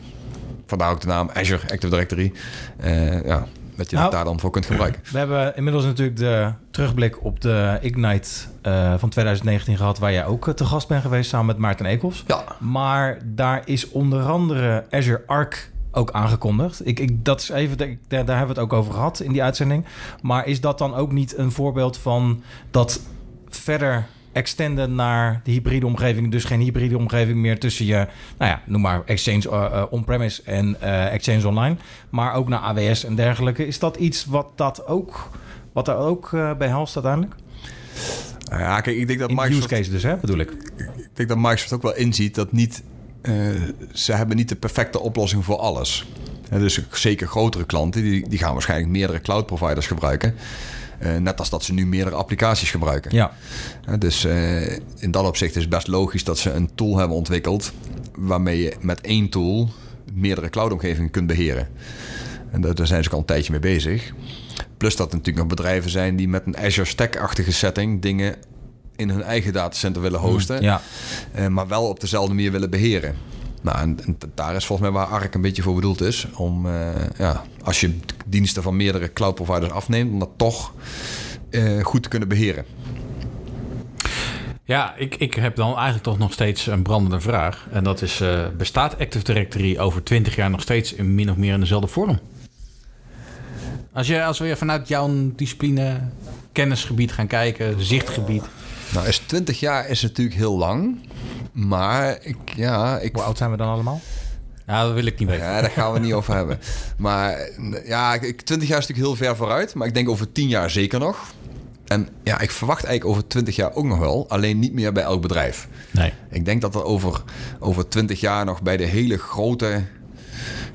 Vandaar ook de naam Azure Active Directory. Eh, ja, dat je Nou, dat daar dan voor kunt gebruiken. We hebben inmiddels natuurlijk de terugblik op de Ignite eh, van 2019 gehad... waar jij ook eh, te gast bent geweest samen met Maarten Ekels. Ja, Maar daar is onder andere Azure Arc ook aangekondigd. Ik, ik, dat is even, ik- daar, daar hebben we het ook over gehad in die uitzending. Maar is dat dan ook niet een voorbeeld van dat verder extenden naar de hybride omgeving? Dus geen hybride omgeving meer tussen je, nou ja, noem maar Exchange eh, eh, on-premise en eh, Exchange online. Maar ook naar AWS en dergelijke. Is dat iets wat dat ook, wat daar ook eh, bij helpt uiteindelijk? Nou ja kijk, ik denk dat In de use Microsoft case dus, hè, bedoel ik. ik denk dat Microsoft ook wel inziet dat niet, ze hebben niet de perfecte oplossing voor alles. Hè, dus zeker grotere klanten, die, die gaan waarschijnlijk meerdere cloud providers gebruiken. Eh, net als dat ze nu meerdere applicaties gebruiken. Ja, dus eh, in dat opzicht is het best logisch dat ze een tool hebben ontwikkeld... waarmee je met één tool meerdere cloudomgevingen kunt beheren. En daar, daar zijn ze ook al een tijdje mee bezig. Plus dat er natuurlijk nog bedrijven zijn die met een Azure Stack-achtige setting... dingen in hun eigen datacenter willen hosten... ja. Eh, maar wel op dezelfde manier willen beheren. Nou, en, daar is volgens mij waar ARC een beetje voor bedoeld is. Om, eh, ja, als je diensten van meerdere cloud providers afneemt, om dat toch eh, goed te kunnen beheren. Ja, ik, ik heb dan eigenlijk toch nog steeds een brandende vraag. En dat is, eh, bestaat Active Directory over 20 jaar nog steeds in min of meer in dezelfde vorm? Als, je, als we vanuit jouw discipline, kennisgebied gaan kijken, zichtgebied. Nou, is 20 jaar is natuurlijk heel lang. Maar ik, ja, ik, Hoe oud zijn we dan allemaal? Nou, dat wil ik niet weten. Ja, daar gaan we niet over hebben. Maar ja, ik- 20 jaar is natuurlijk heel ver vooruit. Maar ik denk over 10 jaar zeker nog. En ja, ik verwacht eigenlijk over 20 jaar ook nog wel. Alleen niet meer bij elk bedrijf. Nee. Ik denk dat er over, over 20 jaar nog bij de hele grote,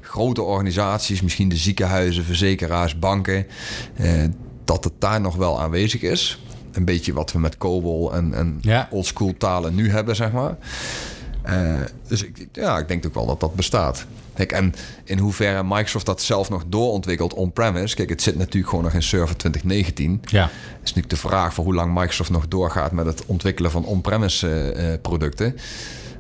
grote organisaties, misschien de ziekenhuizen, verzekeraars, banken, eh, dat het daar nog wel aanwezig is. Een beetje wat we met COBOL en, en Ja. oldschool talen nu hebben, zeg maar. Eh, dus ik, ja, ik denk ook wel dat dat bestaat. Kijk, en in hoeverre Microsoft dat zelf nog doorontwikkelt on-premise. Kijk, het zit natuurlijk gewoon nog in server 2019 Ja. is natuurlijk de vraag voor hoe lang Microsoft nog doorgaat met het ontwikkelen van on-premise eh, producten.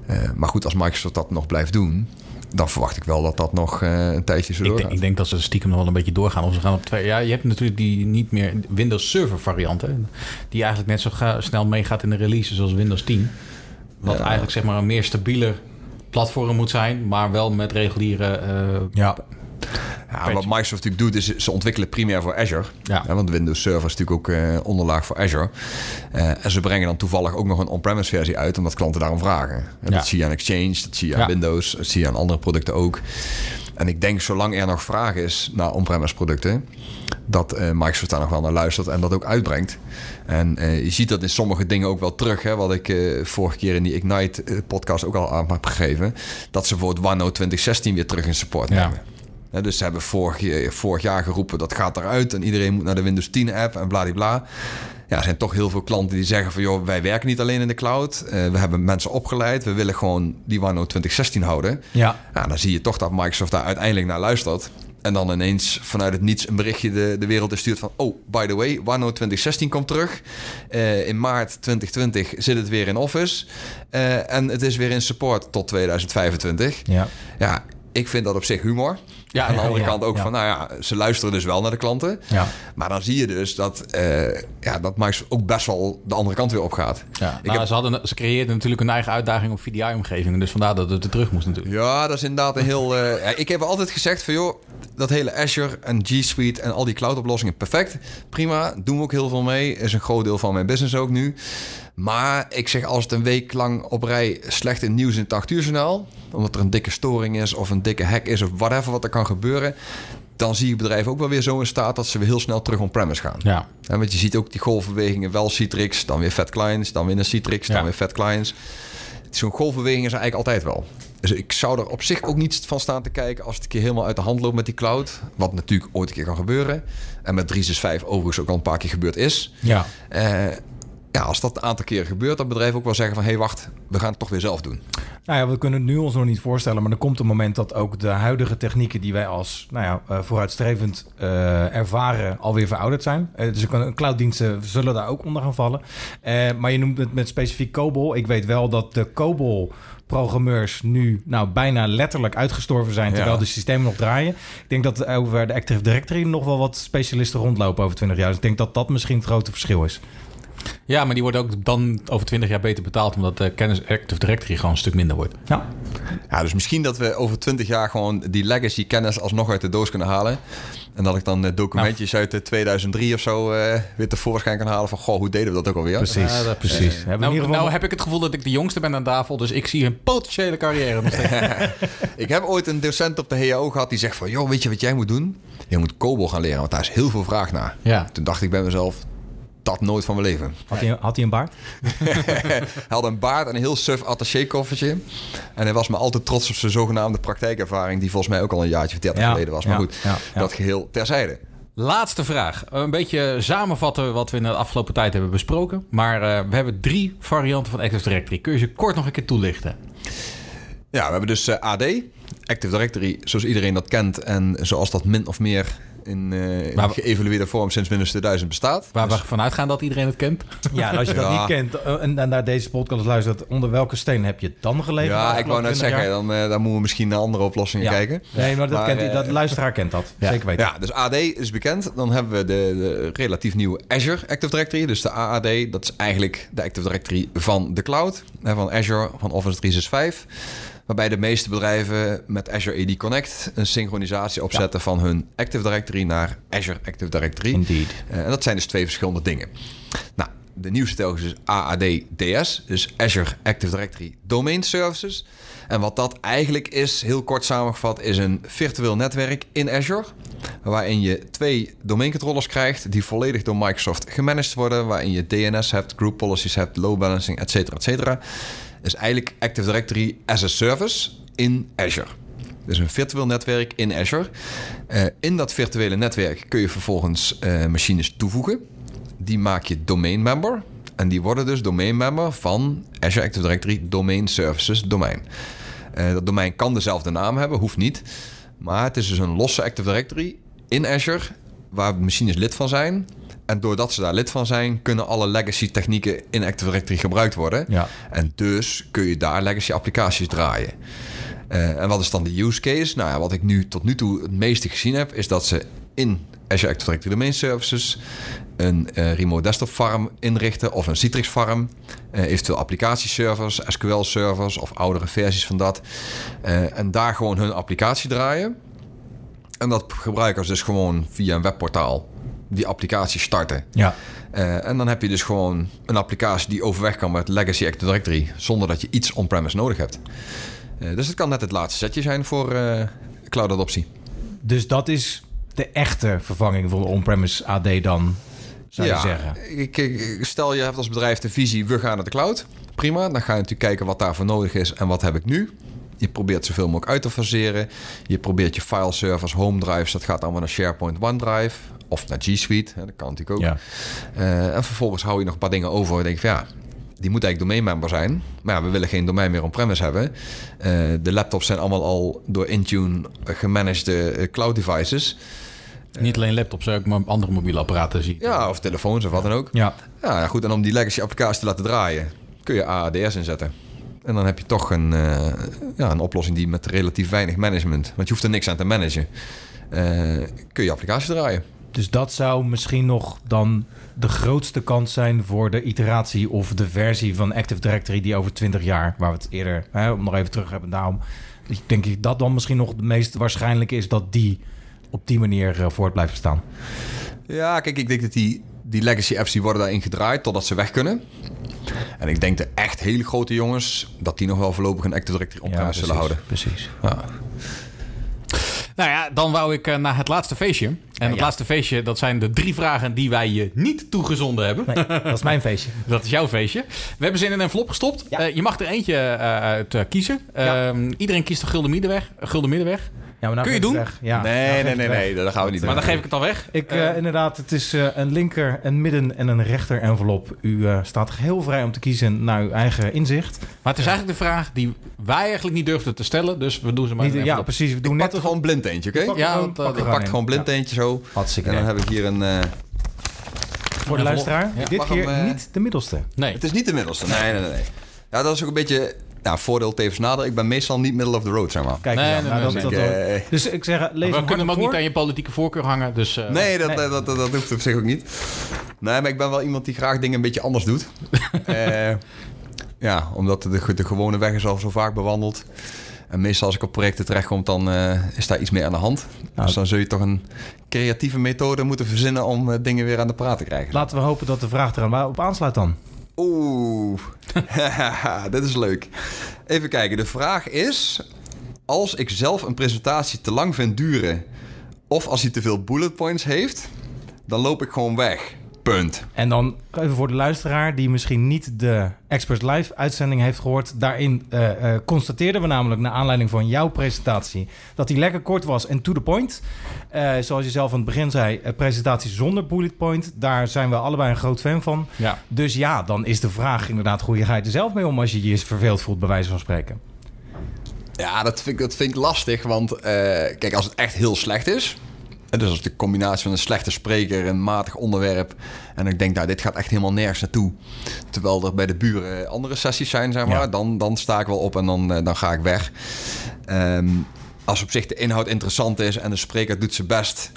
Eh, maar goed, als Microsoft dat nog blijft doen, dan verwacht ik wel dat dat nog eh, een tijdje zo Ik doorgaat. denk, ik denk dat ze stiekem nog wel een beetje doorgaan. Of ze gaan op twee. Ja, je hebt natuurlijk die niet meer Windows Server variant. Hè, die eigenlijk net zo ga- snel meegaat in de releases als Windows 10. Wat Ja. eigenlijk zeg maar een meer stabieler platform moet zijn. Maar wel met reguliere. eh, Ja. Ja, wat Microsoft natuurlijk doet, is ze ontwikkelen primair voor Azure. Ja. want Windows Server is natuurlijk ook eh, onderlaag voor Azure. Eh, en ze brengen dan toevallig ook nog een on-premise versie uit, omdat klanten daarom vragen. En Ja. Dat zie je aan Exchange, dat zie je aan Ja. Windows, dat zie je aan andere producten ook. En ik denk, zolang er nog vraag is naar on-premise producten, dat eh, Microsoft daar nog wel naar luistert en dat ook uitbrengt. En je ziet dat in sommige dingen ook wel terug, hè, wat ik vorige keer in die Ignite-podcast ook al aan heb gegeven, dat ze bijvoorbeeld OneNote 2016 weer terug in support Ja. nemen. Dus ze hebben vorig, vorig jaar geroepen dat gaat eruit en iedereen moet naar de Windows 10 app en bladibla. Ja, er zijn toch heel veel klanten die zeggen van joh, wij werken niet alleen in de cloud. Eh, we hebben mensen opgeleid. We willen gewoon die OneNote 2016 houden. Ja. Ja, dan zie je toch dat Microsoft daar uiteindelijk naar luistert. En dan ineens vanuit het niets een berichtje de, de wereld instuurt van... oh, by the way, OneNote 2016 komt terug. Eh, in maart 2020 zit het weer in Office. Eh, en het is weer in support tot 2025. Ja. Ja, ik vind dat op zich humor. Ja, Aan de andere ja, kant ook ja. van, nou ja, ze luisteren dus wel naar de klanten. Ja. Maar dan zie je dus dat, eh, ja, dat Microsoft ook best wel de andere kant weer opgaat. Ja, Ik nou, heb- ze, hadden, ze creëerden natuurlijk een eigen uitdaging op VDI-omgevingen. Dus vandaar dat het er terug moest natuurlijk. Ja, dat is inderdaad een heel... eh, ja, ik heb altijd gezegd van, joh, dat hele Azure en G Suite en al die cloud-oplossingen, perfect. Prima, doen we ook heel veel mee. Is een groot deel van mijn business ook nu. Maar ik zeg, als het een week lang op rij slecht in nieuws in het 8 uur journaal, omdat er een dikke storing is of een dikke hack is of whatever wat er kan gebeuren, dan zie je bedrijven ook wel weer zo in staat dat ze weer heel snel terug on-premise gaan. Ja. Ja, want je ziet ook die golfbewegingen, wel Citrix, dan weer Fat Clients, dan weer een Citrix, dan Ja. weer Fat Clients. Zo'n golfbeweging is er eigenlijk altijd wel. Dus ik zou er op zich ook niet van staan te kijken als het een keer helemaal uit de hand loopt met die cloud. Wat natuurlijk ooit een keer kan gebeuren. En met 365 overigens ook al een paar keer gebeurd is. Ja. Eh, ja, als dat een aantal keren gebeurt, dat bedrijven ook wel zeggen van... hé, hey, wacht, we gaan het toch weer zelf doen. Nou ja, we kunnen het nu ons nog niet voorstellen, maar er komt een moment dat ook de huidige technieken die wij als nou ja, eh, vooruitstrevend eh, ervaren alweer verouderd zijn. Eh, dus een clouddiensten zullen daar ook onder gaan vallen. Maar je noemt het met specifiek COBOL. Ik weet wel dat de COBOL programmeurs nu nou bijna letterlijk uitgestorven zijn terwijl Ja. de systemen nog draaien. Ik denk dat over de Active Directory nog wel wat specialisten rondlopen over 20 jaar. Dus ik denk dat dat misschien het grote verschil is. Ja, maar die worden ook dan over 20 jaar beter betaald... omdat de kennis Active Directory gewoon een stuk minder wordt. Ja. Ja, dus misschien dat we over 20 jaar gewoon die legacy kennis alsnog uit de doos kunnen halen. En dat ik dan eh, documentjes uit de 2003 of zo eh, weer tevoorschijn kan halen van... goh, hoe deden we dat ook alweer? Precies. Ja, dat- precies. Nou, ieder geval nou heb ik het gevoel dat ik de jongste ben aan tafel... dus ik zie een potentiële carrière nog steeds. Ik heb ooit een docent op de HAO gehad die zegt van... joh, weet je wat jij moet doen? Je moet COBOL gaan leren, want daar is heel veel vraag naar. Ja. Toen dacht ik bij mezelf, dat nooit van mijn leven. Had hij, had hij een baard? Hij had een baard en een heel suf attaché-koffertje. En hij was me altijd trots op zijn zogenaamde praktijkervaring... die volgens mij ook al een jaartje of dertig Ja, geleden was. Maar ja, goed, ja, ja. dat geheel terzijde. Laatste vraag. Een beetje samenvatten wat we in de afgelopen tijd hebben besproken. Maar eh, we hebben drie varianten van Active Directory. Kun je ze kort nog een keer toelichten? Ja, we hebben dus eh, AD, Active Directory, zoals iedereen dat kent... en zoals dat min of meer in, eh in Waar we- geëvalueerde vorm sinds Windows 2000 bestaat. Waar Dus- we vanuit gaan dat iedereen het kent. Ja, en als je dat niet kent eh, en, en naar deze podcast luistert, onder welke steen heb je het dan gelegen? de Ja, ik wou net 20 zeggen, dan, eh, dan moeten we misschien naar andere oplossingen Ja. kijken. Nee, maar dat, Maar, kent, dat luisteraar kent dat. Ja. Zeker weten. Ja, dus AD is bekend. Dan hebben we de, de relatief nieuwe Azure Active Directory. Dus de AAD, dat is eigenlijk de Active Directory van de cloud. Hè, Van Azure, van Office 365. Waarbij de meeste bedrijven met Azure AD Connect... een synchronisatie opzetten van hun Active Directory naar Azure Active Directory. Indeed. Eh, en dat zijn dus twee verschillende dingen. Nou, de nieuwste telkens is AAD-DS, dus Azure Active Directory Domain Services. En wat dat eigenlijk is, heel kort samengevat, is een virtueel netwerk in Azure. Waarin je twee domeincontrollers krijgt die volledig door Microsoft gemanaged worden. Waarin je DNS hebt, group policies hebt, load balancing, et cetera, et cetera. Dus eigenlijk Active Directory as a Service in Azure. Dus een virtueel netwerk in Azure. Eh, in dat virtuele netwerk kun je vervolgens eh, machines toevoegen. Die maak je domain member. En die worden dus domain member van Azure Active Directory Domain Services domein. Eh, dat domein kan dezelfde naam hebben, hoeft niet. Maar het is dus een losse Active Directory in Azure waar machines lid van zijn. En doordat ze daar lid van zijn, kunnen alle legacy technieken in Active Directory gebruikt worden. Ja. En dus kun je daar legacy applicaties draaien. Eh, en wat is dan de use case? Nou ja, wat ik nu tot nu toe het meeste gezien heb, is dat ze in Azure Active Directory Domain Services een eh, remote desktop farm inrichten of een Citrix farm. Eh, eventueel applicatieservers, SQL servers of oudere versies van dat. En daar gewoon hun applicatie draaien. En dat gebruikers dus gewoon via een webportaal die applicatie starten. Ja. Eh, en dan heb je dus gewoon een applicatie die overweg kan met Legacy Active Directory... zonder dat je iets on-premise nodig hebt. Eh, dus het kan net het laatste setje zijn voor eh, cloud adoptie. Dus dat is de echte vervanging van de on-premise AD dan, zou je zeggen. Ik, ik- stel je hebt als bedrijf de visie, we gaan naar de cloud. Prima, dan ga je natuurlijk kijken wat daarvoor nodig is en wat heb ik nu. Je probeert zoveel mogelijk uit te faseren. Je probeert je file servers, home drives, dat gaat allemaal naar SharePoint, OneDrive of naar G Suite. hè, Dat kan natuurlijk ook. Ja. Eh, en vervolgens hou je nog een paar dingen over. En denk je van ja, die moet eigenlijk domeinmember zijn. Maar ja, we willen geen domein meer on-premise hebben. Eh, de laptops zijn allemaal al door Intune gemanagede eh, cloud devices. Niet alleen laptops, ook maar andere mobiele apparaten zie. Ja, of telefoons of wat dan ook. Ja, Ja, goed. En om die legacy applicatie te laten draaien, kun je AADS inzetten. En dan heb je toch een, eh, ja, een oplossing die met relatief weinig management, want je hoeft er niks aan te managen, eh, kun je applicatie draaien. dus dat zou misschien nog dan de grootste kans zijn voor de iteratie of de versie van Active Directory die over 20 jaar, waar we het eerder, hè, om nog even terug hebben, daarom denk ik dat dan misschien nog het meest waarschijnlijk is dat die op die manier eh, voort blijft staan. Ja, kijk, ik denk dat die, die legacy apps die worden daarin gedraaid totdat ze weg kunnen. En ik denk de echt hele grote jongens, dat die nog wel voorlopig een Active Directory on-premise zullen houden. Precies. Ja. Nou ja, dan wou ik eh, naar het laatste feestje. En het ja. laatste feestje, dat zijn de drie vragen die wij je niet toegezonden hebben. Nee, dat is mijn feestje. Dat is jouw feestje. We hebben ze in een envelop gestopt. Ja. Eh, je mag er eentje eh, uit kiezen. Ja. Ehm, iedereen kiest de gulden middenweg. Gulden middenweg. Ja, maar nou Kun je doen? Ja, nou Nee, geef nee, nee, nee, dat gaan we niet Maar doen. dan geef ik het al weg. Ik, Eh, eh, inderdaad, het is eh, een linker, een midden en een rechter envelop. U eh, staat heel vrij om te kiezen naar uw eigen inzicht. maar het is eigenlijk de vraag die wij eigenlijk niet durfden te stellen. Dus we doen ze maar Niet, ja, precies. We doen Ik net er gewoon een blind eentje, oké? Ja, gewoon- want, eh, pak Ik gewoon pak in. gewoon blind Ja. eentje zo. Hartstikke En dan heb ik hier een... eh, Voor de luisteraar, Ja. dit keer hem, eh, niet de middelste. Nee. Het is niet de middelste. Nee, nee, nee. nee. Ja, dat is ook een beetje... Nou, voordeel tevens nadeel. Ik ben meestal niet middle of the road, zeg maar. Kijk, Nee, nou, nee, dat, nee. dat, eh, dus ik zeg, lees we kunnen hem ook niet aan je politieke voorkeur hangen. Dus, eh, Nee, dat, Nee. Dat, dat, dat hoeft op zich ook niet. Nee, maar ik ben wel iemand die graag dingen een beetje anders doet. Eh, ja, omdat de, de gewone weg is al zo vaak bewandeld. En meestal als ik op projecten terechtkom, dan eh, is daar iets meer aan de hand. Nou, dus dan zul je toch een creatieve methode moeten verzinnen om dingen weer aan de praat te krijgen. Laten we hopen dat de vraag er aan op aansluit dan. Oeh, dit is leuk. Even kijken, de vraag is... Als ik zelf een presentatie te lang vind duren... of als hij te veel bullet points heeft... dan loop ik gewoon weg. Punt. En dan even voor de luisteraar die misschien niet de Experts Live uitzending heeft gehoord. Daarin eh, eh, constateerden we namelijk naar aanleiding van jouw presentatie dat die lekker kort was en to the point. Eh, zoals je zelf aan het begin zei, presentatie zonder bullet point. Daar zijn we allebei een groot fan van. ja. Dus ja, dan is de vraag inderdaad, hoe ga je er zelf mee om als je je verveeld voelt, bij wijze van spreken? Ja, dat vind ik, dat vind ik lastig. Want eh, kijk, als het echt heel slecht is... en dus als de combinatie van een slechte spreker... een matig onderwerp... en ik denk, nou, dit gaat echt helemaal nergens naartoe... terwijl er bij de buren andere sessies zijn, zeg maar... Ja. Dan, dan sta ik wel op en dan, eh, dan ga ik weg. Ehm, als op zich de inhoud interessant is... en de spreker doet zijn best...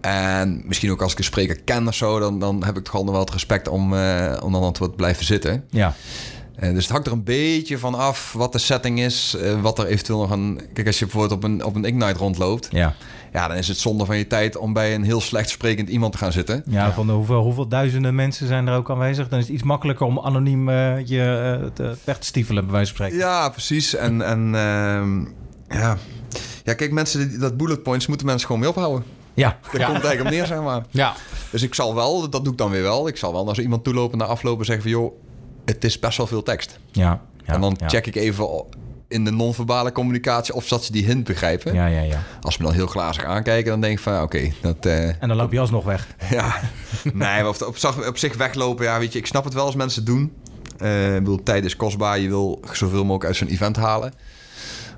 En misschien ook als ik een spreker ken of zo... dan, dan heb ik toch al nog wel het respect om, eh, om dan te blijven zitten. Ja, Eh, dus het hangt er een beetje van af wat de setting is. eh, wat er eventueel nog een... Kijk, als je bijvoorbeeld op een, op een Ignite rondloopt... ja. Ja, dan is het zonde van je tijd om bij een heel slecht sprekend iemand te gaan zitten. ja, van de hoeveel, hoeveel duizenden mensen zijn er ook aanwezig? Dan is het iets makkelijker om anoniem eh, je te, weg te stiefelen, bij wijze van spreken. Ja, precies. En, en ehm, ja... Ja, kijk, mensen, die- dat bullet points moeten mensen gewoon mee ophouden. Ja, Daar Ja. komt eigenlijk op neer, zeg maar. ja. Dus ik zal wel, dat doe ik dan weer wel... ik zal wel naar zo iemand toelopen, na aflopen zeggen van... joh, het is best wel veel tekst. ja. ja en dan ja. check ik even in de non-verbale communicatie... of dat ze die hint begrijpen. Ja, ja, ja. Als ze me dan heel glazig aankijken, dan denk ik van... oké, dat... eh, En dan loop je alsnog weg. Ja, nee, maar op, op, zich weglopen, ja, weet je, ik snap het wel als mensen doen. Eh, ik bedoel, tijd is kostbaar, je wil zoveel mogelijk uit zo'n event halen.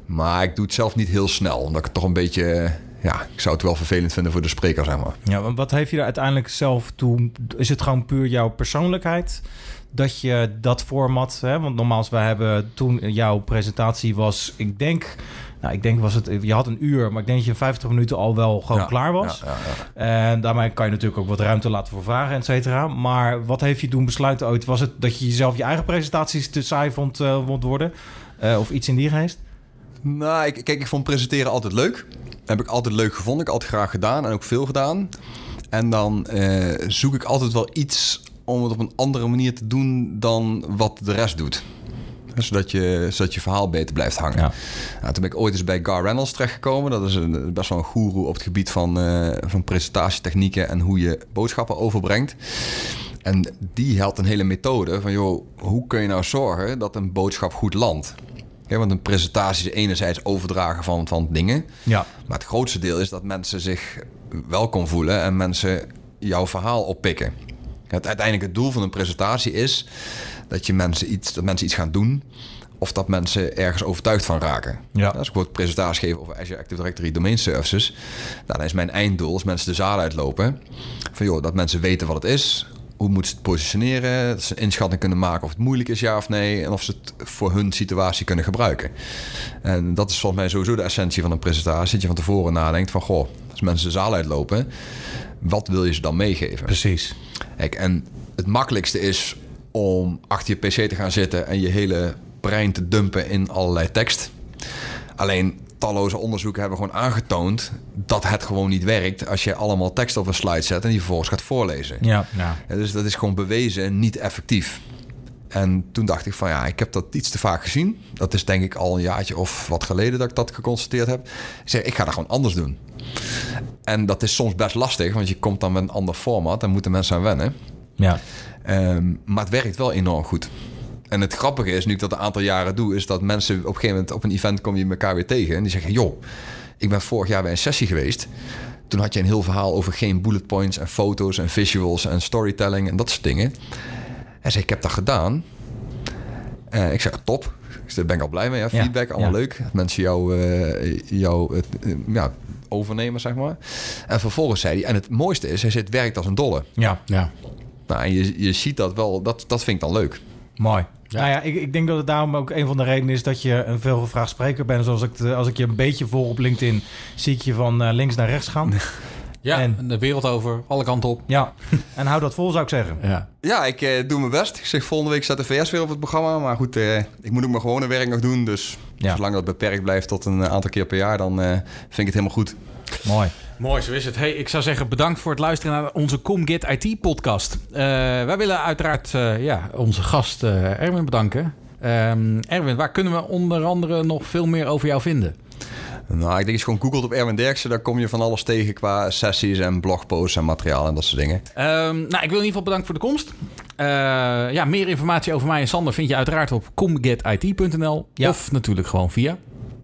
Maar ik doe het zelf niet heel snel, omdat ik het toch een beetje, eh, ja, ik zou het wel vervelend vinden voor de spreker, zeg maar. Ja, maar wat heeft je er uiteindelijk zelf toe? Is het gewoon puur jouw persoonlijkheid? Dat je dat format, hè? want nogmaals, wij hebben toen jouw presentatie was, ik denk, nou, ik denk was het, je had een uur, maar ik denk dat je in 50 minuten al wel gewoon Ja, klaar was. ja, ja, ja. En daarmee kan je natuurlijk ook wat ruimte laten voor vragen, et cetera. Maar wat heeft je doen besluiten ooit? Was het dat je jezelf je eigen presentaties te saai vond, eh, vond worden? Eh, of iets in die geest? Nou, ik, kijk, ik vond presenteren altijd leuk. Heb ik altijd leuk gevonden, ik altijd graag gedaan en ook veel gedaan. En dan eh, zoek ik altijd wel iets om het op een andere manier te doen dan wat de rest doet. Zodat je, zodat je verhaal beter blijft hangen. Ja. Nou, toen ben ik ooit eens bij Gar Reynolds terechtgekomen. Dat is een, best wel een goeroe op het gebied van, eh, van presentatietechnieken en hoe je boodschappen overbrengt. En die had een hele methode van, joh, hoe kun je nou zorgen dat een boodschap goed landt? Ja, want een presentatie is enerzijds overdragen van, van dingen. Ja. Maar het grootste deel is dat mensen zich welkom voelen en mensen jouw verhaal oppikken. Het uiteindelijk het doel van een presentatie is dat, je mensen iets, dat mensen iets gaan doen of dat mensen ergens overtuigd van raken. Ja. Als ik bijvoorbeeld presentatie geef over Azure Active Directory Domain Services, nou, dan is mijn einddoel als mensen de zaal uitlopen, van joh, dat mensen weten wat het is, hoe moeten ze het positioneren, dat ze een inschatting kunnen maken of het moeilijk is ja of nee en of ze het voor hun situatie kunnen gebruiken. En dat is volgens mij sowieso de essentie van een presentatie, dat je van tevoren nadenkt van goh, als mensen de zaal uitlopen, wat wil je ze dan meegeven? Precies. Kijk, en het makkelijkste is om achter je pc te gaan zitten en je hele brein te dumpen in allerlei tekst. Alleen talloze onderzoeken hebben gewoon aangetoond dat het gewoon niet werkt als je allemaal tekst op een slide zet en die vervolgens gaat voorlezen. Ja. Ja. Ja, dus dat is gewoon bewezen niet effectief. En toen dacht ik van ja, ik heb dat iets te vaak gezien. Dat is denk ik al een jaartje of wat geleden dat ik dat geconstateerd heb. Ik zeg, ik ga dat gewoon anders doen. En dat is soms best lastig, want je komt dan met een ander format en moeten mensen aan wennen. Ja. Ehm, maar het werkt wel enorm goed. En het grappige is, nu ik dat een aantal jaren doe, is dat mensen op een gegeven moment op een event kom je elkaar weer tegen. En die zeggen, joh, ik ben vorig jaar bij een sessie geweest. Toen had je een heel verhaal over geen bullet points en foto's en visuals en storytelling en dat soort dingen. Hij zei, ik heb dat gedaan. Eh, ik zei, top. Ik zei, daar ben ik al blij mee. Hè? Ja, Feedback, allemaal ja. leuk. Dat mensen jou, eh, eh, ja, overnemen, zeg maar. En vervolgens zei hij, en het mooiste is, hij zei, het werkt als een dolle. Ja. Ja. Nou, en je, je ziet dat wel, dat, dat vind ik dan leuk. Mooi. Ja. Nou ja, ik, ik denk dat het daarom ook een van de redenen is dat je een veelgevraagd spreker bent. Zoals ik, als ik je een beetje volg op LinkedIn, zie ik je van eh, links naar rechts gaan. Ja, En- de wereld over, alle kanten op. Ja, en hou dat vol zou ik zeggen. Ja. Ja, ik eh, doe mijn best. Ik zeg, volgende week staat de VS weer op het programma. Maar goed, eh, ik moet ook mijn gewone werk nog doen. Dus Ja. zolang dat beperkt blijft tot een aantal keer per jaar... dan eh, vind ik het helemaal goed. Mooi. Mooi, zo is het. Hey, ik zou zeggen bedankt voor het luisteren naar onze ComGet IT podcast. Eh, wij willen uiteraard eh, ja, onze gast eh, Erwin bedanken. Ehm, Erwin, waar kunnen we onder andere nog veel meer over jou vinden? Nou, ik denk als je gewoon googelt op Erwin Derksen... dan kom je van alles tegen qua sessies en blogposts en materiaal en dat soort dingen. Ehm, nou, ik wil in ieder geval bedanken voor de komst. Eh, ja, meer informatie over mij en Sander vind je uiteraard op comgetit.nl. Ja. Of natuurlijk gewoon via.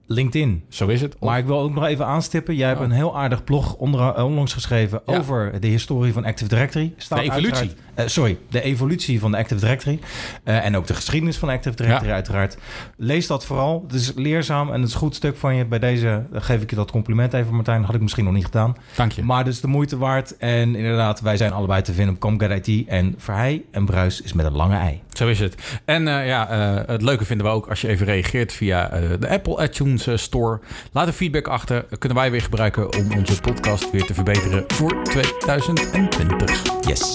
LinkedIn. Zo is het. Maar ik wil ook nog even aanstippen. Jij hebt een heel aardig blog onder, onlangs geschreven Ja. over de historie van Active Directory. Staat De evolutie. uiteraard- eh, sorry, de evolutie van de Active Directory. Eh, en ook de geschiedenis van Active Directory Ja. uiteraard. Lees dat vooral. Het is leerzaam en het is een goed stuk van je. Bij deze geef ik je dat compliment even, Martijn. Had ik misschien nog niet gedaan. Dank je. Maar het is de moeite waard. En inderdaad, wij zijn allebei te vinden op Comget IT. En Verheij en Bruis is met een lange ei. Zo is het. En eh, ja, het leuke vinden we ook als je even reageert via de Apple iTunes Store. Laat een feedback achter. Kunnen wij weer gebruiken om onze podcast weer te verbeteren voor 2020. Yes.